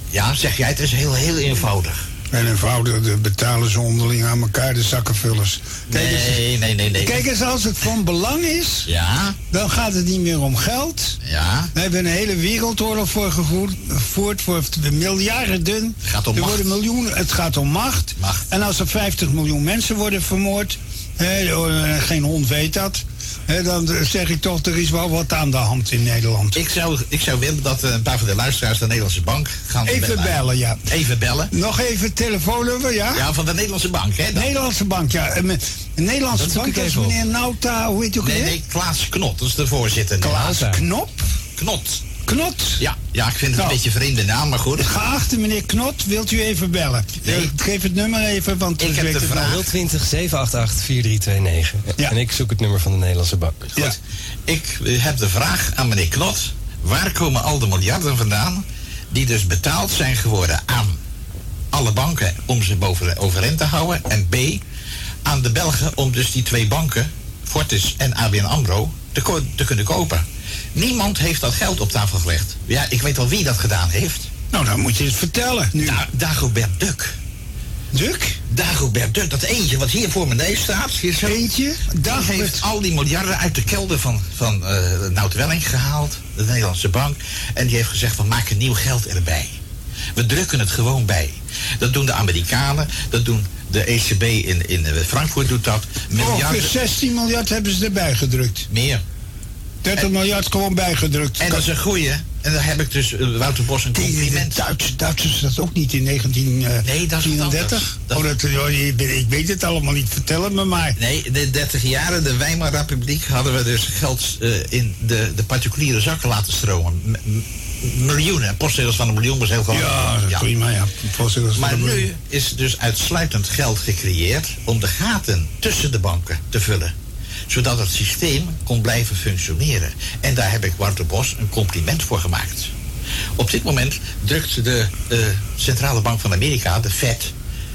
Ja, zeg jij, het is heel, heel eenvoudig. En eenvoudig, de betalen ze onderling aan elkaar, de zakkenvullers. Kijk eens, nee, nee, nee, nee. Kijk eens, als het van belang is, ja. dan gaat het niet meer om geld. Ja. We hebben een hele wereldoorlog voor gevoerd, voor miljarden. Het gaat om er macht. Worden miljoenen, het gaat om macht. macht. En als er 50 miljoen mensen worden vermoord, hè, geen hond weet dat. He, dan zeg ik toch, er is wel wat aan de hand in Nederland. Ik zou, ik zou willen dat een paar van de luisteraars de Nederlandse bank gaan Even bellen. bellen, ja. Even bellen. Nog even telefoonnummer, ja? Ja, van de Nederlandse bank, hè? De Nederlandse bank, ja. De Nederlandse dat bank is meneer Nauta, hoe heet u ook Nee, nee, Klaas Knot, dat is de voorzitter. Klaas Knop? Knot. Knot? Ja, ja, ik vind het nou, een beetje vreemde naam, maar goed. Geachte meneer Knot, wilt u even bellen? Nee. Ik geef het nummer even, want ik heb de vraag. 020 788 4329. Ja. En ik zoek het nummer van de Nederlandse bank. Goed. Ja. Ik heb de vraag aan meneer Knot. Waar komen al de miljarden vandaan die dus betaald zijn geworden aan alle banken om ze boven overeind te houden? En B, aan de Belgen om dus die twee banken, Fortis en ABN AMRO, te, te kunnen kopen. Niemand heeft dat geld op tafel gelegd. Ja, ik weet wel wie dat gedaan heeft. Nou, dan moet je het vertellen. Nu. Da Dagobert Duck. Duck? Dagobert Duck, dat eentje wat hier voor mijn neus staat. Hier zo, eentje? Dagobert. Die heeft al die miljarden uit de kelder van, van uh, Nout Welling gehaald, de Nederlandse bank. En die heeft gezegd, we maken nieuw geld erbij. We drukken het gewoon bij. Dat doen de Amerikanen, dat doen de ECB in, in Frankfurt doet dat. Miljarden. Ongeveer 16 miljard hebben ze erbij gedrukt. Meer. 30 en, miljard gewoon bijgedrukt. En dat is een goeie. En daar heb ik dus uh, Wouter Bos een compliment. De Duitsers, Duitsers dat ook niet in 1934. nee, dat oh, oh, ik weet het allemaal niet. Vertel me maar. Nee, de 30 jaren, de Weimar Republiek, hadden we dus geld uh, in de, de particuliere zakken laten stromen. M miljoenen. Postzegels van een miljoen was heel gewoon. Ja, ja. prima, ja. Maar nu is dus uitsluitend geld gecreëerd om de gaten tussen de banken te vullen zodat het systeem kon blijven functioneren. En daar heb ik Wouter Bos een compliment voor gemaakt. Op dit moment drukt de uh, Centrale Bank van Amerika, de Fed,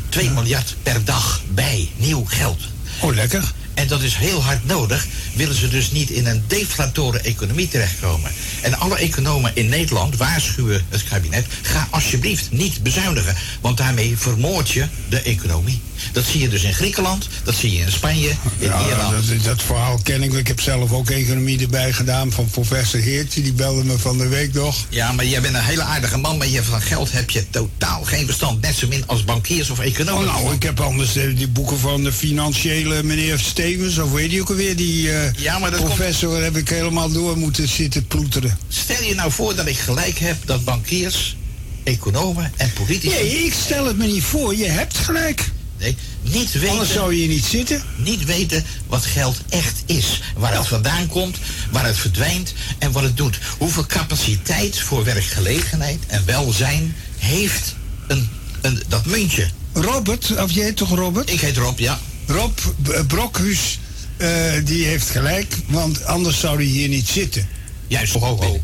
2 miljard per dag bij nieuw geld. Oh, lekker. En dat is heel hard nodig, willen ze dus niet in een deflatoren economie terechtkomen. En alle economen in Nederland waarschuwen het kabinet, ga alsjeblieft niet bezuinigen, want daarmee vermoord je de economie. Dat zie je dus in Griekenland, dat zie je in Spanje, in ja, Ierland. Dat, dat verhaal ken ik. Ik heb zelf ook economie erbij gedaan van professor Heertje. Die belde me van de week nog. Ja, maar jij bent een hele aardige man, maar je, van geld heb je totaal geen verstand. Net zo min als bankiers of economen. Oh, nou, ik heb anders die boeken van de financiële meneer Stevens, of weet je ook alweer, die uh, ja, maar professor komt... heb ik helemaal door moeten zitten ploeteren. Stel je nou voor dat ik gelijk heb dat bankiers, economen en politici... Nee, ik stel het me niet voor. Je hebt gelijk. Nee, niet weten, Anders zou je niet zitten. Niet weten wat geld echt is. Waar het vandaan komt, waar het verdwijnt en wat het doet. Hoeveel capaciteit voor werkgelegenheid en welzijn heeft een, een, dat muntje. Robert, of jij toch Robert? Ik heet Rob, ja. Rob Brokhuis, uh, die heeft gelijk, want anders zou hij hier niet zitten. Juist, ho, ho, ho.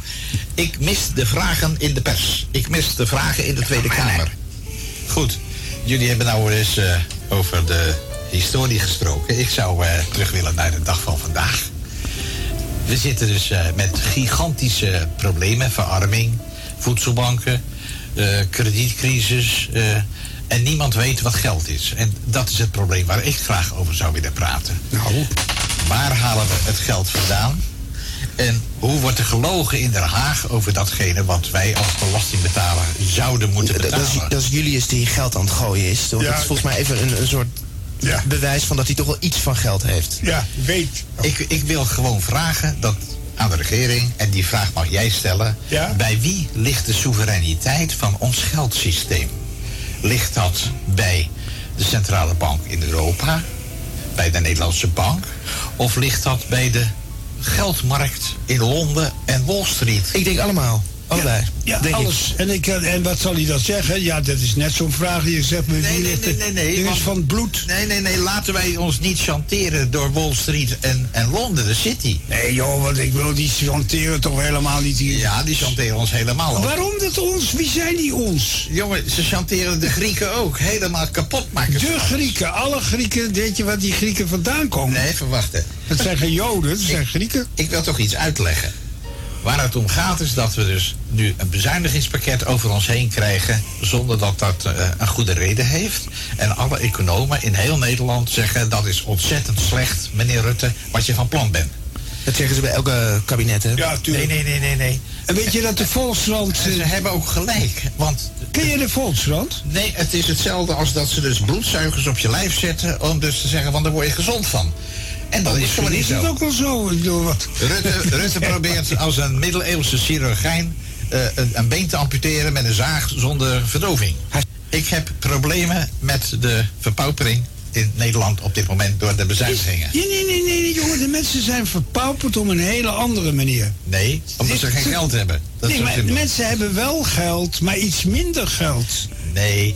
Ik mis de vragen in de pers. Ik mis de vragen in de Tweede Kamer. Goed. Jullie hebben nou eens uh, over de historie gesproken. Ik zou uh, terug willen naar de dag van vandaag. We zitten dus met gigantische problemen, verarming, voedselbanken, kredietcrisis. En niemand weet wat geld is. En dat is het probleem waar ik graag over zou willen praten. Nou. Waar halen we het geld vandaan? En hoe wordt er gelogen in Den Haag over datgene wat wij als belastingbetaler zouden moeten betalen? Dat is, dat is Julius die geld aan het gooien is. Ja. Dat is volgens mij even een, een soort ja. bewijs van dat hij toch wel iets van geld heeft. Ja, weet. Ik, ik wil gewoon vragen dat aan de regering, en die vraag mag jij stellen. Ja? Bij wie ligt de soevereiniteit van ons geldsysteem? Ligt dat bij de centrale bank in Europa? Bij de Nederlandse bank? Of ligt dat bij de geldmarkt in Londen en Wall Street. Ik denk allemaal. Allebei. Ja, denk ik. alles. En, ik, eh, en wat zal hij dan zeggen? Ja, dat is net zo'n vraag. Je zegt me, Nee, wie nee, nee, nee, nee, Dit is van bloed. Nee, nee, nee, laten wij ons niet chanteren door Wall Street en, en Londen, de city. Nee joh, want ik wil die chanteren toch helemaal niet hier. Ja, die chanteren ons helemaal op. Waarom dat ons? Wie zijn die ons? Jongen, ze chanteren de Grieken ook. Helemaal kapot maken. De Grieken, alle Grieken, weet je waar die Grieken vandaan komen? Nee, even wachten. Het zijn geen Joden, het zijn Grieken. Ik wil toch iets uitleggen. Waar het om gaat is dat we dus nu een bezuinigingspakket over ons heen krijgen... zonder dat dat eh, een goede reden heeft. En alle economen in heel Nederland zeggen... dat is ontzettend slecht, meneer Rutte, wat je van plan bent. Dat zeggen ze bij elke kabinet, hè? Ja, Nee, tuurlijk. nee, nee, nee, nee. En weet je dat de Volkskrant... En ze hebben ook gelijk, want... Ken je de Volkskrant? Nee, het is hetzelfde als dat ze dus bloedzuigers op je lijf zetten... om dus te zeggen van, daar word je gezond van. En dat is Misschien niet is het ook wel zo. Ik bedoel, wat... Rutte, Rutte probeert als een middeleeuwse chirurgijn eh, een, een been te amputeren met een zaag zonder verdoving. Ik heb problemen met de verpaupering in Nederland op dit moment door de bezuinigingen. Nee, nee, nee, nee, jongen. De mensen zijn verpauperd om een hele andere manier. Nee, omdat ze geen geld hebben. Dat is nee, maar simpel. mensen hebben wel geld, maar iets minder geld. Nee.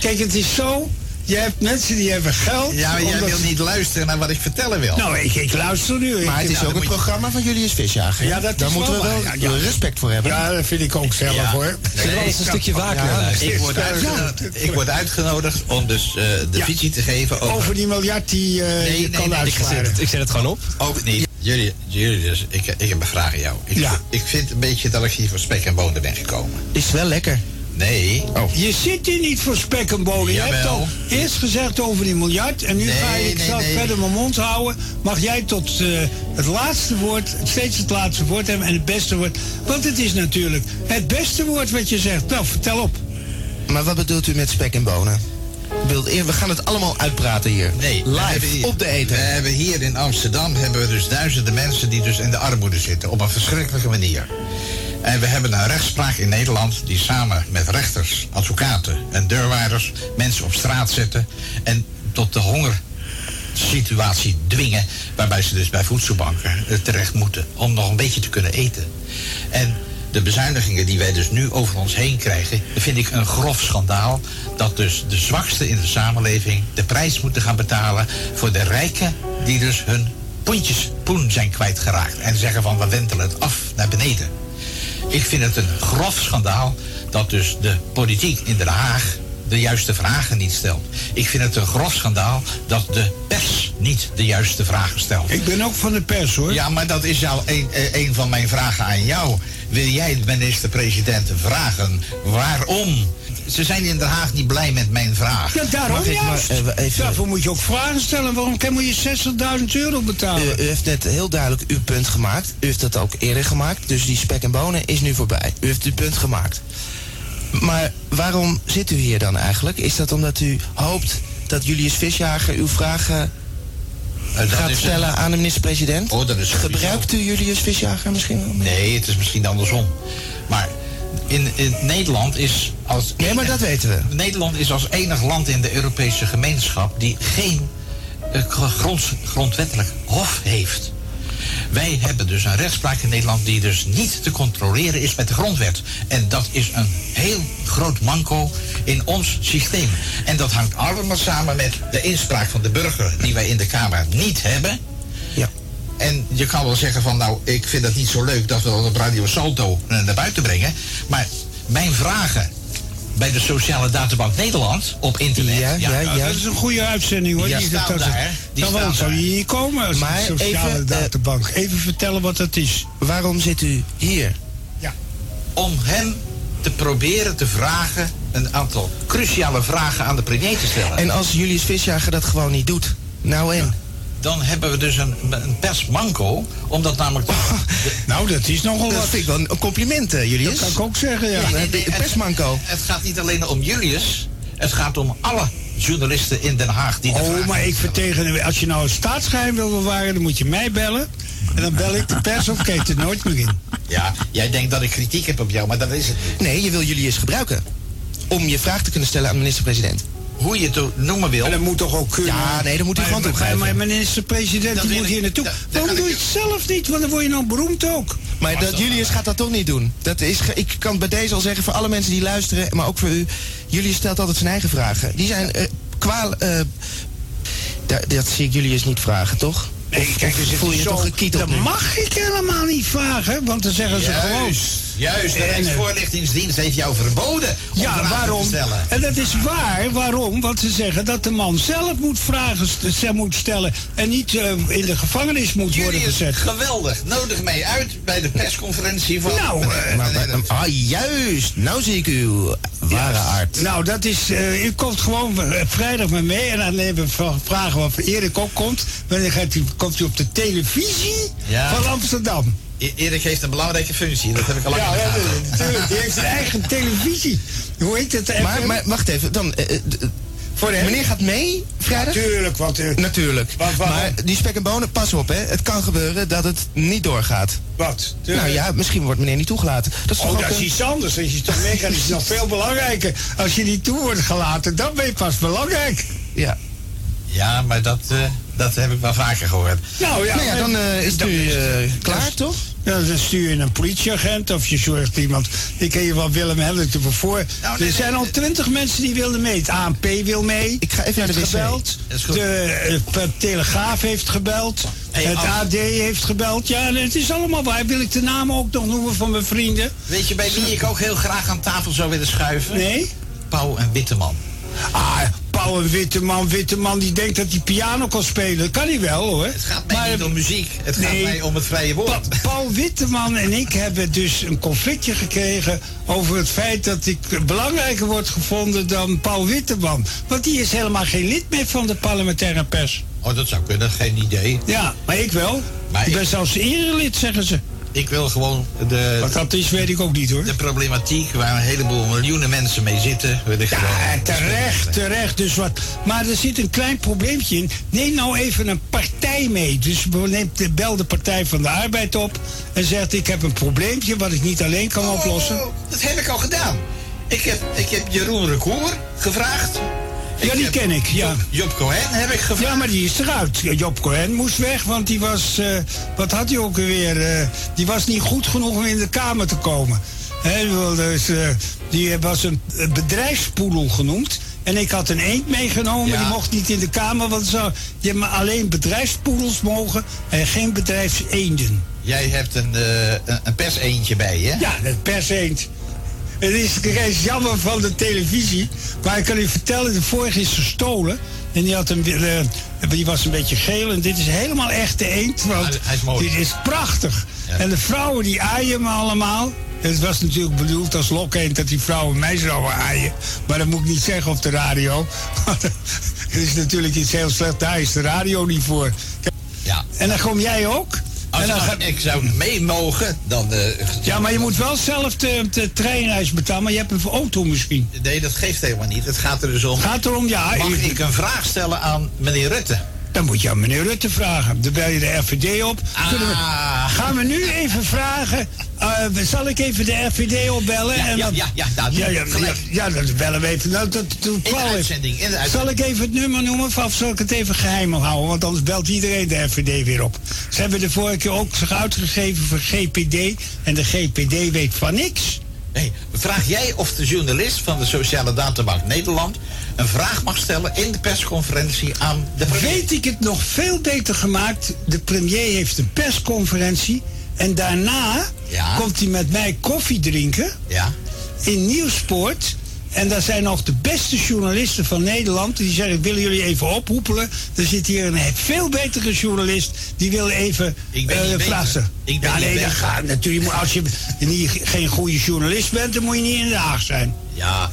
Kijk, het is zo. Je hebt mensen die hebben geld. Ja, maar jij omdat- wil niet luisteren naar wat ik vertellen wil. Nou, ik, ik luister nu. Maar Ik- het is nou, ook het je- programma van Julius Visjager. Ja, dat Daar is moeten wel we wel waar. Ja, ja. respect voor hebben. Ja, dat vind ik ook zelf Ja. hoor. Wel eens een stukje luisteren? Ik word, uitgenodigd, ik word uitgenodigd om dus eh, de Ja. visie te geven over... Over die miljard die eh, Nee, je nee, kan nee, ik Ik zet, het, ik zet het gewoon op. Ook niet. Jullie, jullie dus, ik, ik heb een vraag aan jou. Ik, Ja. ik vind een beetje dat ik hier voor spek en bonen ben gekomen. Is wel lekker. Nee. Je zit hier niet voor spek en bonen. Je hebt al eerst gezegd over die miljard. En nu Nee, ga je, ik nee, nee. verder mijn mond houden. Mag jij tot eh, het laatste woord, steeds het laatste woord hebben. En het beste woord. Want het is natuurlijk het beste woord wat je zegt. Nou, vertel op. Maar wat bedoelt u met spek en bonen? We gaan het allemaal uitpraten hier. Nee, we Live, hier- op de We eten. hebben hier in Amsterdam hebben we dus duizenden mensen die dus in de armoede zitten. Op een verschrikkelijke manier. En we hebben een rechtspraak in Nederland die samen met rechters, advocaten en deurwaarders mensen op straat zetten. En tot de hongersituatie dwingen. Waarbij ze dus bij voedselbanken eh, terecht moeten om nog een beetje te kunnen eten. En de bezuinigingen die wij dus nu over ons heen krijgen, vind ik een grof schandaal. Dat dus de zwaksten in de samenleving de prijs moeten gaan betalen voor de rijken die dus hun pondjes poen zijn kwijtgeraakt. En zeggen van we wentelen het af naar beneden. Ik vind het een grof schandaal dat dus de politiek in Den Haag de juiste vragen niet stelt. Ik vind het een grof schandaal dat de pers niet de juiste vragen stelt. Ik ben ook van de pers hoor. Ja, maar dat is jou een, eh, een van mijn vragen aan jou. Wil jij de minister-president vragen waarom? Ze zijn in Den Haag niet blij met mijn vraag. Ja, daarom Mag ik maar juist. even- Daarvoor moet je ook vragen stellen. Waarom kan moet je 60.000 euro betalen? U, u heeft net heel duidelijk uw punt gemaakt. U heeft dat ook eerder gemaakt. Dus die spek en bonen is nu voorbij. U heeft uw punt gemaakt. Maar waarom zit u hier dan eigenlijk? Is dat omdat u hoopt dat Julius Visjager uw vragen gaat stellen aan de minister-president? Oh, dat is sowieso. Gebruikt u Julius Visjager misschien wel? Nee, het is misschien andersom. Maar in, in Nederland is als. Nee, maar dat weten we. Nederland is als enig land in de Europese gemeenschap die geen eh, grondwettelijk hof heeft. Wij hebben dus een rechtspraak in Nederland die dus niet te controleren is met de grondwet. En dat is een heel groot manco in ons systeem. En dat hangt allemaal samen met de inspraak van de burger die wij in de Kamer niet hebben. Ja. En je kan wel zeggen van nou, ik vind het niet zo leuk dat we dat op Radio Salto naar buiten brengen. Maar mijn vragen bij de Sociale Databank Nederland op internet. Ja, ja, Ja, ja. dat is een goede uitzending hoor. Die Die, staan dat, dat, daar, die dan wel, staan zou je hier komen als Maar een sociale even, eh, databank. Even vertellen wat dat is. Waarom zit u hier? Om hem te proberen te vragen een aantal cruciale vragen aan de premier te stellen. En als Julius Visjager dat gewoon niet doet, nou en? Dan hebben we dus een, een persmanco, omdat namelijk... Nou, dat is nogal Dat wat. vind ik wel een compliment, eh, Julius. Dat kan ik ook zeggen, ja. Je een persmanco. Het gaat niet alleen om Julius, het gaat om alle journalisten in Den Haag die Oh, maar ik vertegen, als je nou een staatsgeheim wil bewaren, dan moet je mij bellen. En dan bel ik de pers of keet er nooit meer in. Ja, jij denkt dat ik kritiek heb op jou, maar dat is het. Nee, je wil Julius gebruiken. Om je vraag te kunnen stellen aan de minister-president. Hoe je het ook noemen wil. En dat moet toch ook kunnen. Ja, nee, dan moet Maar- gewoon maar- toegeven. Maar minister-president, Dat die moet hier naartoe. dat- dat Waarom doe je het zelf niet? Want dan word je nou beroemd ook. Maar dat, Julius gaat dat toch niet doen. Dat is, ik kan bij deze al zeggen voor alle mensen die luisteren, maar ook voor u. Julius stelt altijd zijn eigen vragen. Die zijn eh, kwaal. eh, da- dat zie ik Julius niet vragen, toch? Nee, kijk, dus voel je je toch gekieteld dat mag ik helemaal niet vragen, want dan zeggen ze gewoon... Juist, de eh, Rijksvoorlichtingsdienst heeft jou verboden om Ja, vragen waarom? te stellen. En dat is waar. Waarom? Want ze zeggen dat de man zelf moet vragen ze moet stellen en niet eh, in de gevangenis moet worden gezet. geweldig. Nodig mij uit bij de persconferentie van... Nou, eh, Maar, maar- ah, juist. Nou zie ik uw ware aard. Nou, dat is. eh u komt gewoon vrijdag met mee en dan even vra- vragen of Erik ook komt. Wanneer gaat u, komt u op de televisie Ja. van Amsterdam? E- Erik heeft een belangrijke functie, dat heb ik al lang Ja, in de ja, natuurlijk. Die heeft zijn eigen televisie. Hoe heet het? Maar, maar wacht even, dan. eh, eh, Voor de meneer gaat mee vrijdag? Natuurlijk, want. eh, Natuurlijk. Maar die spek en bonen, pas op hè. Het kan gebeuren dat het niet doorgaat. wat? Nou ja, misschien wordt meneer niet toegelaten. Dat is toch Oh, ook dat is een- iets anders. Als je toch meegaat, is het nog veel belangrijker. Als je niet toe wordt gelaten, dan ben je pas belangrijk. Ja. Ja, maar dat, eh, dat heb ik wel vaker gehoord. Nou ja, Nou ja, dan eh, is het nu eh, klaar, toch? Ja, dan stuur je een politieagent of je zorgt iemand. Ik ken je wel Willem Hendrik ervoor voor. Nou, nee, er zijn nee, al nee. twintig mensen die wilden mee. Het ANP wil mee. Ik ga even naar de wc. gebeld. De eh, Telegraaf heeft gebeld. Hey, het Ad. Heeft gebeld. Ja, het is allemaal waar. Wil ik de namen ook nog noemen van mijn vrienden? Weet je bij wie ik ook heel graag aan tafel zou willen schuiven? Nee? Pauw en Witteman. Ah, Paul een Witteman, Witteman die denkt dat hij piano kan spelen. Dat kan hij wel hoor. Het gaat mij Maar- niet om muziek, het gaat mij om het vrije Pa- woord. Paul Witteman en ik hebben dus een conflictje gekregen over het feit dat ik belangrijker word gevonden dan Paul Witteman. Want die is helemaal geen lid meer van de parlementaire pers. Oh, dat zou kunnen, geen idee. Ja, maar ik wel. Maar ik ik- ben zelfs erelid, zeggen ze. Ik wil gewoon de, Wat dat is, weet ik ook niet hoor. de problematiek waar een heleboel miljoenen mensen mee zitten, Ja, gewoon... terecht, terecht. Dus wat. Maar er zit een klein probleempje in. Neem nou even een partij mee. Dus neemt de, bel de Partij van de Arbeid op en zegt: Ik heb een probleempje wat ik niet alleen kan oplossen. Oh, dat heb ik al gedaan. Ik heb, ik heb Jeroen Recour gevraagd. Ja, die ken ik, ja. Job, Job Cohen heb ik gevraagd. Ja, maar die is eruit. Job Cohen moest weg, want die was. eh, wat had hij ook weer? eh, die was niet goed genoeg om in de Kamer te komen. Wilde dus, eh, die was een bedrijfspoedel genoemd. En ik had een eend meegenomen, Ja. die mocht niet in de Kamer, want zou, je maar alleen bedrijfspoedels mogen en geen bedrijfseenden. Jij hebt een, een, een perseentje bij je. Ja, dat perseend. Het is, het is jammer van de televisie. Maar ik kan u vertellen, de vorige is gestolen. En die, had een, eh, die was een beetje geel. En dit is helemaal echte eend. Want Ja, hij is mooi. Dit is prachtig. Ja. En de vrouwen die aaien me allemaal. Het was natuurlijk bedoeld als lokeend dat die vrouwen mij zouden aaien. Maar dat moet ik niet zeggen op de radio. Want Het is natuurlijk iets heel slecht. Daar is de radio niet voor. Ja. En dan kom jij ook. Als en dan als ik zou mee mogen, dan... eh, ja, maar je moet wel zelf de, de treinreis betalen. Maar je hebt een auto misschien. Nee, dat geeft helemaal niet. Het gaat er dus om... Gaat erom, ja. Mag ik een vraag stellen aan meneer Rutte? Dan moet je aan meneer Rutte vragen. Dan bel je de RVD op. We- Ah. gaan we nu even vragen. eh, zal ik even de RVD opbellen? Ja, en ja, ja, ja, nou, ja, ja, gelijk. ja, dan bellen we even. Nou, dat, dat, In de uitzending, in. Zal ik even het nummer noemen of zal ik het even geheim houden? Want anders belt iedereen de RVD weer op. Ze hebben de vorige keer ook zich uitgegeven voor GPD. En de GPD weet van niks. Nee, vraag jij of de journalist van de Sociale Databank Nederland een vraag mag stellen in de persconferentie aan de premier? Weet ik het nog veel beter gemaakt. De premier heeft een persconferentie. En daarna Ja. komt hij met mij koffie drinken Ja. in Nieuwsport. En daar zijn nog de beste journalisten van Nederland. Die zeggen, willen jullie even ophoepelen? Er zit hier een veel betere journalist. Die wil even Ik ben eh. Ik ben ja, nee, dat gaat natuurlijk. Als je niet, geen goede journalist bent, dan moet je niet in Den Haag zijn. Ja.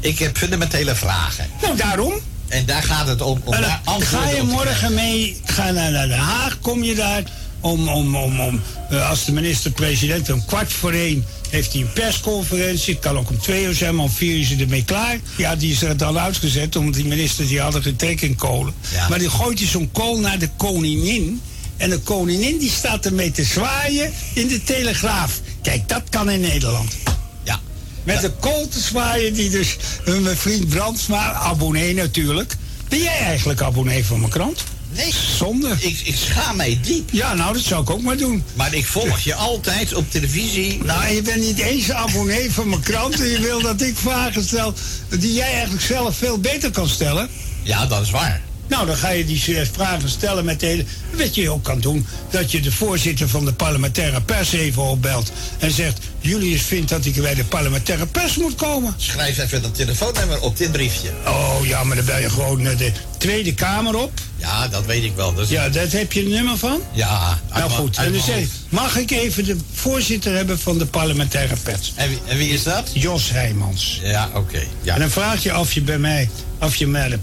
Ik heb fundamentele vragen. Nou, daarom. En daar gaat het om. om daar ga je morgen mee, ga naar, naar Den Haag, kom je daar om, om, om, om eh, als de minister-president om kwart voor één heeft hij een persconferentie. Het kan ook om twee uur zijn, maar om vier uur is hij ermee klaar. Ja, die is er dan uitgezet, omdat die ministers die hadden geen trek in kolen. Ja. Maar die gooit hij zo'n kool naar de koningin. En de koningin die staat ermee te zwaaien in de Telegraaf. Kijk, dat kan in Nederland. Ja. Met de kool te zwaaien die dus eh, mijn vriend Brandsma, abonnee natuurlijk. Ben jij eigenlijk abonnee van mijn krant? Nee. Zonde. Ik, ik schaam mij diep. Ja, nou, dat zou ik ook maar doen. Maar ik volg je altijd op televisie. Nou, je bent niet eens abonnee van mijn krant en je wil dat ik vragen stel die jij eigenlijk zelf veel beter kan stellen. Ja, dat is waar. Nou, dan ga je die eh, vragen stellen met de hele... Wat je ook kan doen, dat je de voorzitter van de parlementaire pers even opbelt... en zegt, Julius vindt dat ik bij de parlementaire pers moet komen. Schrijf even dat telefoonnummer op dit briefje. Oh ja, maar dan bel je gewoon eh, de Tweede Kamer op. Ja, dat weet ik wel. Dus... Ja, daar heb je een nummer van? Ja. Nou goed, en dan zeg mag ik even de voorzitter hebben van de parlementaire pers? En wie, en wie is dat? Jos Heijmans. Ja, oké. Ja. En dan vraag je of je bij mij, of je mij de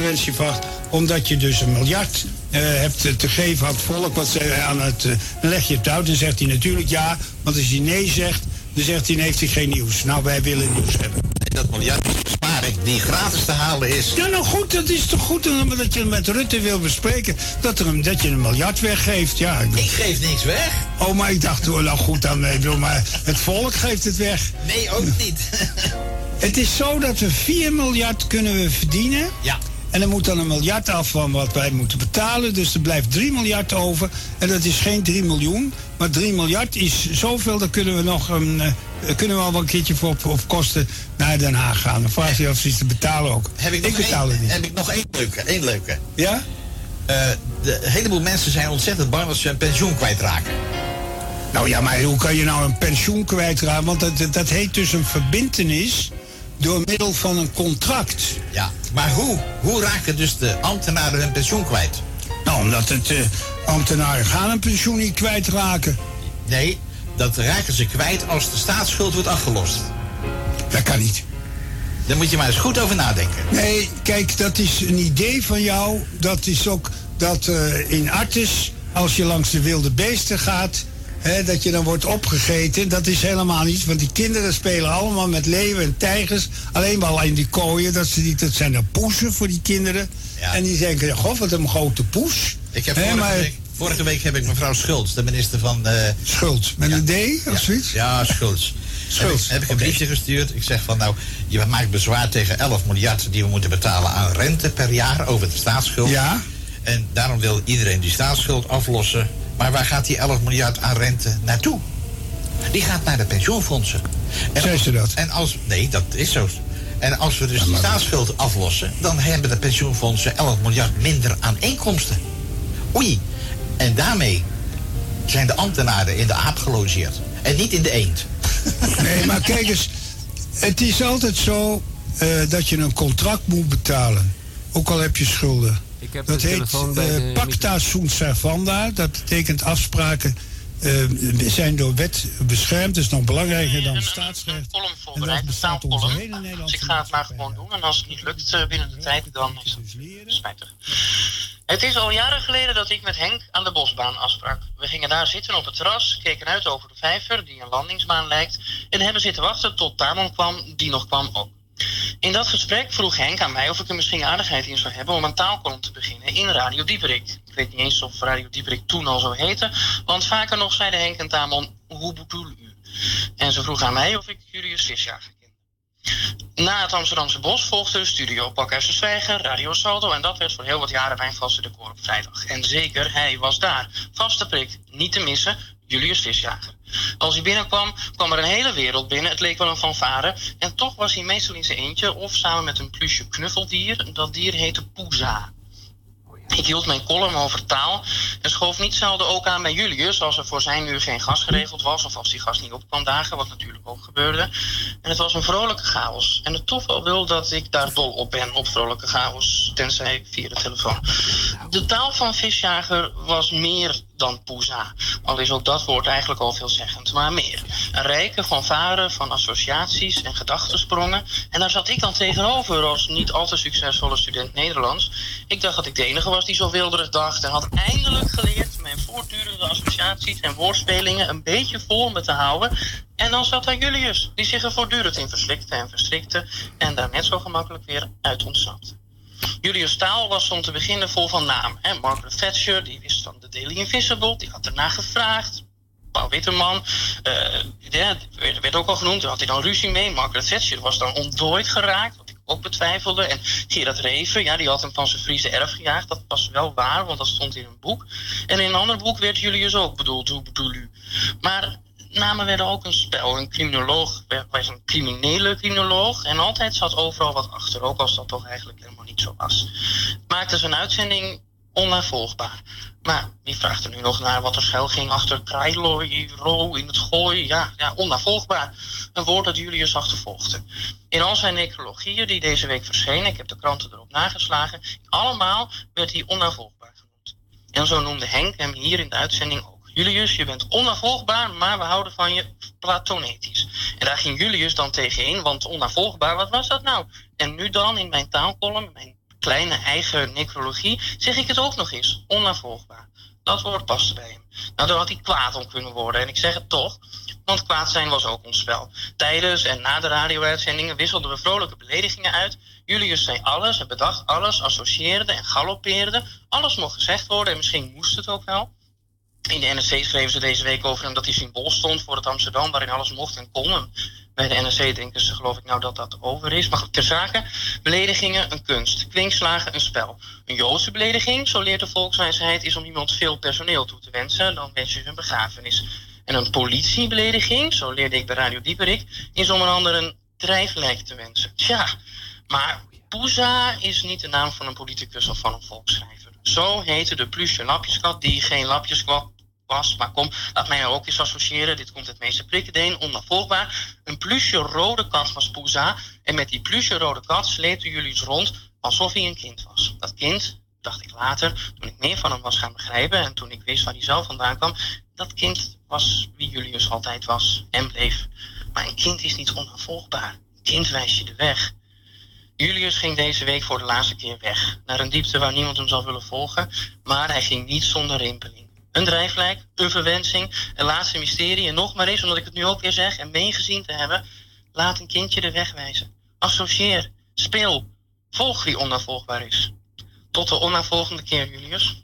persconferentie omdat je dus een miljard eh, hebt te geven aan het volk, wat ze aan het, eh, dan leg je het uit, dan zegt hij natuurlijk ja, want als hij nee zegt, dan zegt hij, heeft hij geen nieuws. Nou, wij willen nieuws hebben. Dat miljard is besparing die gratis te halen is. Ja, nou goed, dat is toch goed dat je met Rutte wil bespreken. Dat, er een, dat je een miljard weggeeft. Ja, ik, Ik geef niks weg. oh, maar ik dacht, oh, nou goed, dan nee, bedoel, maar het volk geeft het weg. Nee, ook niet. Het is zo dat we 4 miljard kunnen we verdienen. ja. En er moet dan een miljard af van wat wij moeten betalen. Dus er blijft 3 miljard over. En dat is geen 3 miljoen. Maar 3 miljard is zoveel. Daar kunnen we nog een, eh, kunnen we al wel een keertje voor op, op kosten naar Den Haag gaan. Dan vraag je of ze iets te betalen ook. Heb ik, betaal het niet. Heb ik nog één leuke. Één leuke. Ja? Eh, de een heleboel mensen zijn ontzettend bang dat ze hun pensioen kwijtraken. Nou ja, maar hoe kan je nou een pensioen kwijtraken? Want dat, dat, dat heet dus een verbintenis door middel van een contract. Ja. Maar hoe? Hoe raken dus de ambtenaren hun pensioen kwijt? Nou, omdat het eh, ambtenaren gaan een pensioen niet kwijtraken. Nee, dat raken ze kwijt als de staatsschuld wordt afgelost. Dat kan niet. Daar moet je maar eens goed over nadenken. Nee, kijk, dat is een idee van jou. Dat is ook dat eh, in Artes, als je langs de wilde beesten gaat, dat je dan wordt opgegeten. Dat is helemaal niet, want die kinderen spelen allemaal met leeuwen en tijgers. Alleen maar in die kooien, dat, ze die, dat zijn dan poesen voor die kinderen. Ja. En die denken, goh, wat een grote poes. Ik heb vorige, maar- week, vorige week heb ik mevrouw Schultz, de minister van... eh, Schuld, met een D of zoiets? Ja, Schultz. Schultz, Heb ik, heb ik een briefje gestuurd. Ik zeg van nou, je maakt bezwaar tegen 11 miljard die we moeten betalen aan rente per jaar over de staatsschuld. Ja. En daarom wil iedereen die staatsschuld aflossen. Maar waar gaat die 11 miljard aan rente naartoe? Die gaat naar de pensioenfondsen. En als- ze dat? En als, nee, dat is zo. En als we dus die staatsschuld aflossen, dan hebben de pensioenfondsen 11 miljard minder aan inkomsten. Oei. En daarmee zijn de ambtenaren in de aap gelogeerd. En niet in de eend. Nee, maar kijk eens, het is altijd zo eh, dat je een contract moet betalen. Ook al heb je schulden. Ik heb Dat de heet telefoon bij eh, de pacta sunt servanda. Dat betekent afspraken eh, zijn door wet beschermd. Dat is nog belangrijker dan een, staatsrecht. een column dat voorbereid, een taalcolumn. hele Dus ik ga het maar gewoon doen. En als het niet lukt eh, binnen de tijd, dan is Dus het spijtig. Het is al jaren geleden dat ik met Henk aan de bosbaan afsprak. We gingen daar zitten op het terras, keken uit over de vijver, die een landingsbaan lijkt, en hebben zitten wachten tot Tamon kwam, die nog kwam ook. In dat gesprek vroeg Henk aan mij of ik er misschien aardigheid in zou hebben om een taalkolom te beginnen in Radio Dieperik. Ik weet niet eens of Radio Dieperik toen al zo heette, want vaker nog zeiden Henk en Tamon, hoe bedoel u? En ze vroeg aan mij of ik Julius Visjager kende. Na het Amsterdamse Bos volgde Studio Pakhuizen Radio Saldo en dat werd voor heel wat jaren mijn vaste decor op vrijdag. En zeker, hij was daar. Vaste prik, niet te missen, Julius Visjager. Als hij binnenkwam, kwam er een hele wereld binnen. Het leek wel een fanfare. En toch was hij meestal in zijn eentje of samen met een plusje knuffeldier. Dat dier heette Poeza. Ik hield mijn column over taal en schoof niet zelden ook aan bij Julius als er voor zijn uur geen gas geregeld was of als die gas niet op kwam dagen, wat natuurlijk ook gebeurde. En het was een vrolijke chaos. En het toffe wil dat ik daar dol op ben, op vrolijke chaos, tenzij via de telefoon. De taal van Visjager was meer dan poesa. Al is ook dat woord eigenlijk al veelzeggend, maar meer. Een rijke fanfare van associaties en gedachtensprongen. En daar zat ik dan tegenover als niet al te succesvolle student Nederlands. Ik dacht dat ik de enige was die zo wilderig dacht en had eindelijk geleerd mijn voortdurende associaties en woordspelingen een beetje vol me te houden. En dan zat daar Julius, die zich er voortdurend in verslikte en verstrikte en daar net zo gemakkelijk weer uit ontsnapte. Julius Staal was om te beginnen vol van naam. Margaret Thatcher, die wist van de Daily Invisible, die had ernaar gevraagd. Paul Witteman, eh, ja, werd, werd ook al genoemd, daar had hij dan ruzie mee. Margaret Thatcher was dan ontdooid geraakt, wat ik ook betwijfelde. En Gerard Reven, ja, die had hem van zijn Friese erf gejaagd. Dat was wel waar, want dat stond in een boek. En in een ander boek werd Julius ook bedoeld, hoe bedoel u? Maar namen werden ook een spel. Een criminoloog was een criminele criminoloog. En altijd zat overal wat achter, ook als dat toch eigenlijk helemaal niet zo was. Maakte zijn uitzending onnavolgbaar. Maar wie vraagt er nu nog naar wat er schuil ging achter Krailoi, Ro in het gooi? Ja, ja, onnavolgbaar. Een woord dat Julius achtervolgde. In al zijn necrologieën die deze week verschenen, ik heb de kranten erop nageslagen, allemaal werd hij onnavolgbaar genoemd. En zo noemde Henk hem hier in de uitzending ook. Julius, je bent onnavolgbaar, maar we houden van je platonetisch. En daar ging Julius dan tegenin, want onnavolgbaar, wat was dat nou? En nu dan in mijn taalkolom, mijn kleine eigen necrologie, zeg ik het ook nog eens. Onnavolgbaar. Dat woord paste bij hem. Nou, daar had hij kwaad om kunnen worden. En ik zeg het toch, want kwaad zijn was ook ons spel. Tijdens en na de radio-uitzendingen wisselden we vrolijke beledigingen uit. Julius zei alles en bedacht alles, associeerde en galoppeerde. Alles mocht gezegd worden en misschien moest het ook wel. In de NRC schreven ze deze week over hem dat hij symbool stond voor het Amsterdam, waarin alles mocht en kon. bij de NRC denken ze, geloof ik, nou dat dat over is. Maar goed, ter zake, beledigingen een kunst, kwinkslagen een spel. Een Joodse belediging, zo leert de volkswijsheid, is om iemand veel personeel toe te wensen, dan wens je hun begrafenis. En een politiebelediging, zo leerde ik bij Radio Dieperik, is om een ander een drijflijk te wensen. Tja, maar Poesa is niet de naam van een politicus of van een volksschrijver. Zo heette de plusje lapjeskat, die geen lapjeskat was. Maar kom, laat mij ook eens associëren. Dit komt het meeste prikkendeen, onnavolgbaar. Een plusje rode kat was Poesa. En met die plusje rode kat sleepten jullie eens rond alsof hij een kind was. Dat kind, dacht ik later, toen ik meer van hem was gaan begrijpen... en toen ik wist waar hij zelf vandaan kwam... dat kind was wie Julius altijd was en bleef. Maar een kind is niet onnavolgbaar. Een kind wijst je de weg. Julius ging deze week voor de laatste keer weg. Naar een diepte waar niemand hem zal willen volgen. Maar hij ging niet zonder rimpeling. Een drijflijk, een verwensing, een laatste mysterie. En nog maar eens, omdat ik het nu ook weer zeg en meegezien te hebben. Laat een kindje de weg wijzen. Associeer, speel, volg wie onnavolgbaar is. Tot de onnavolgende keer, Julius.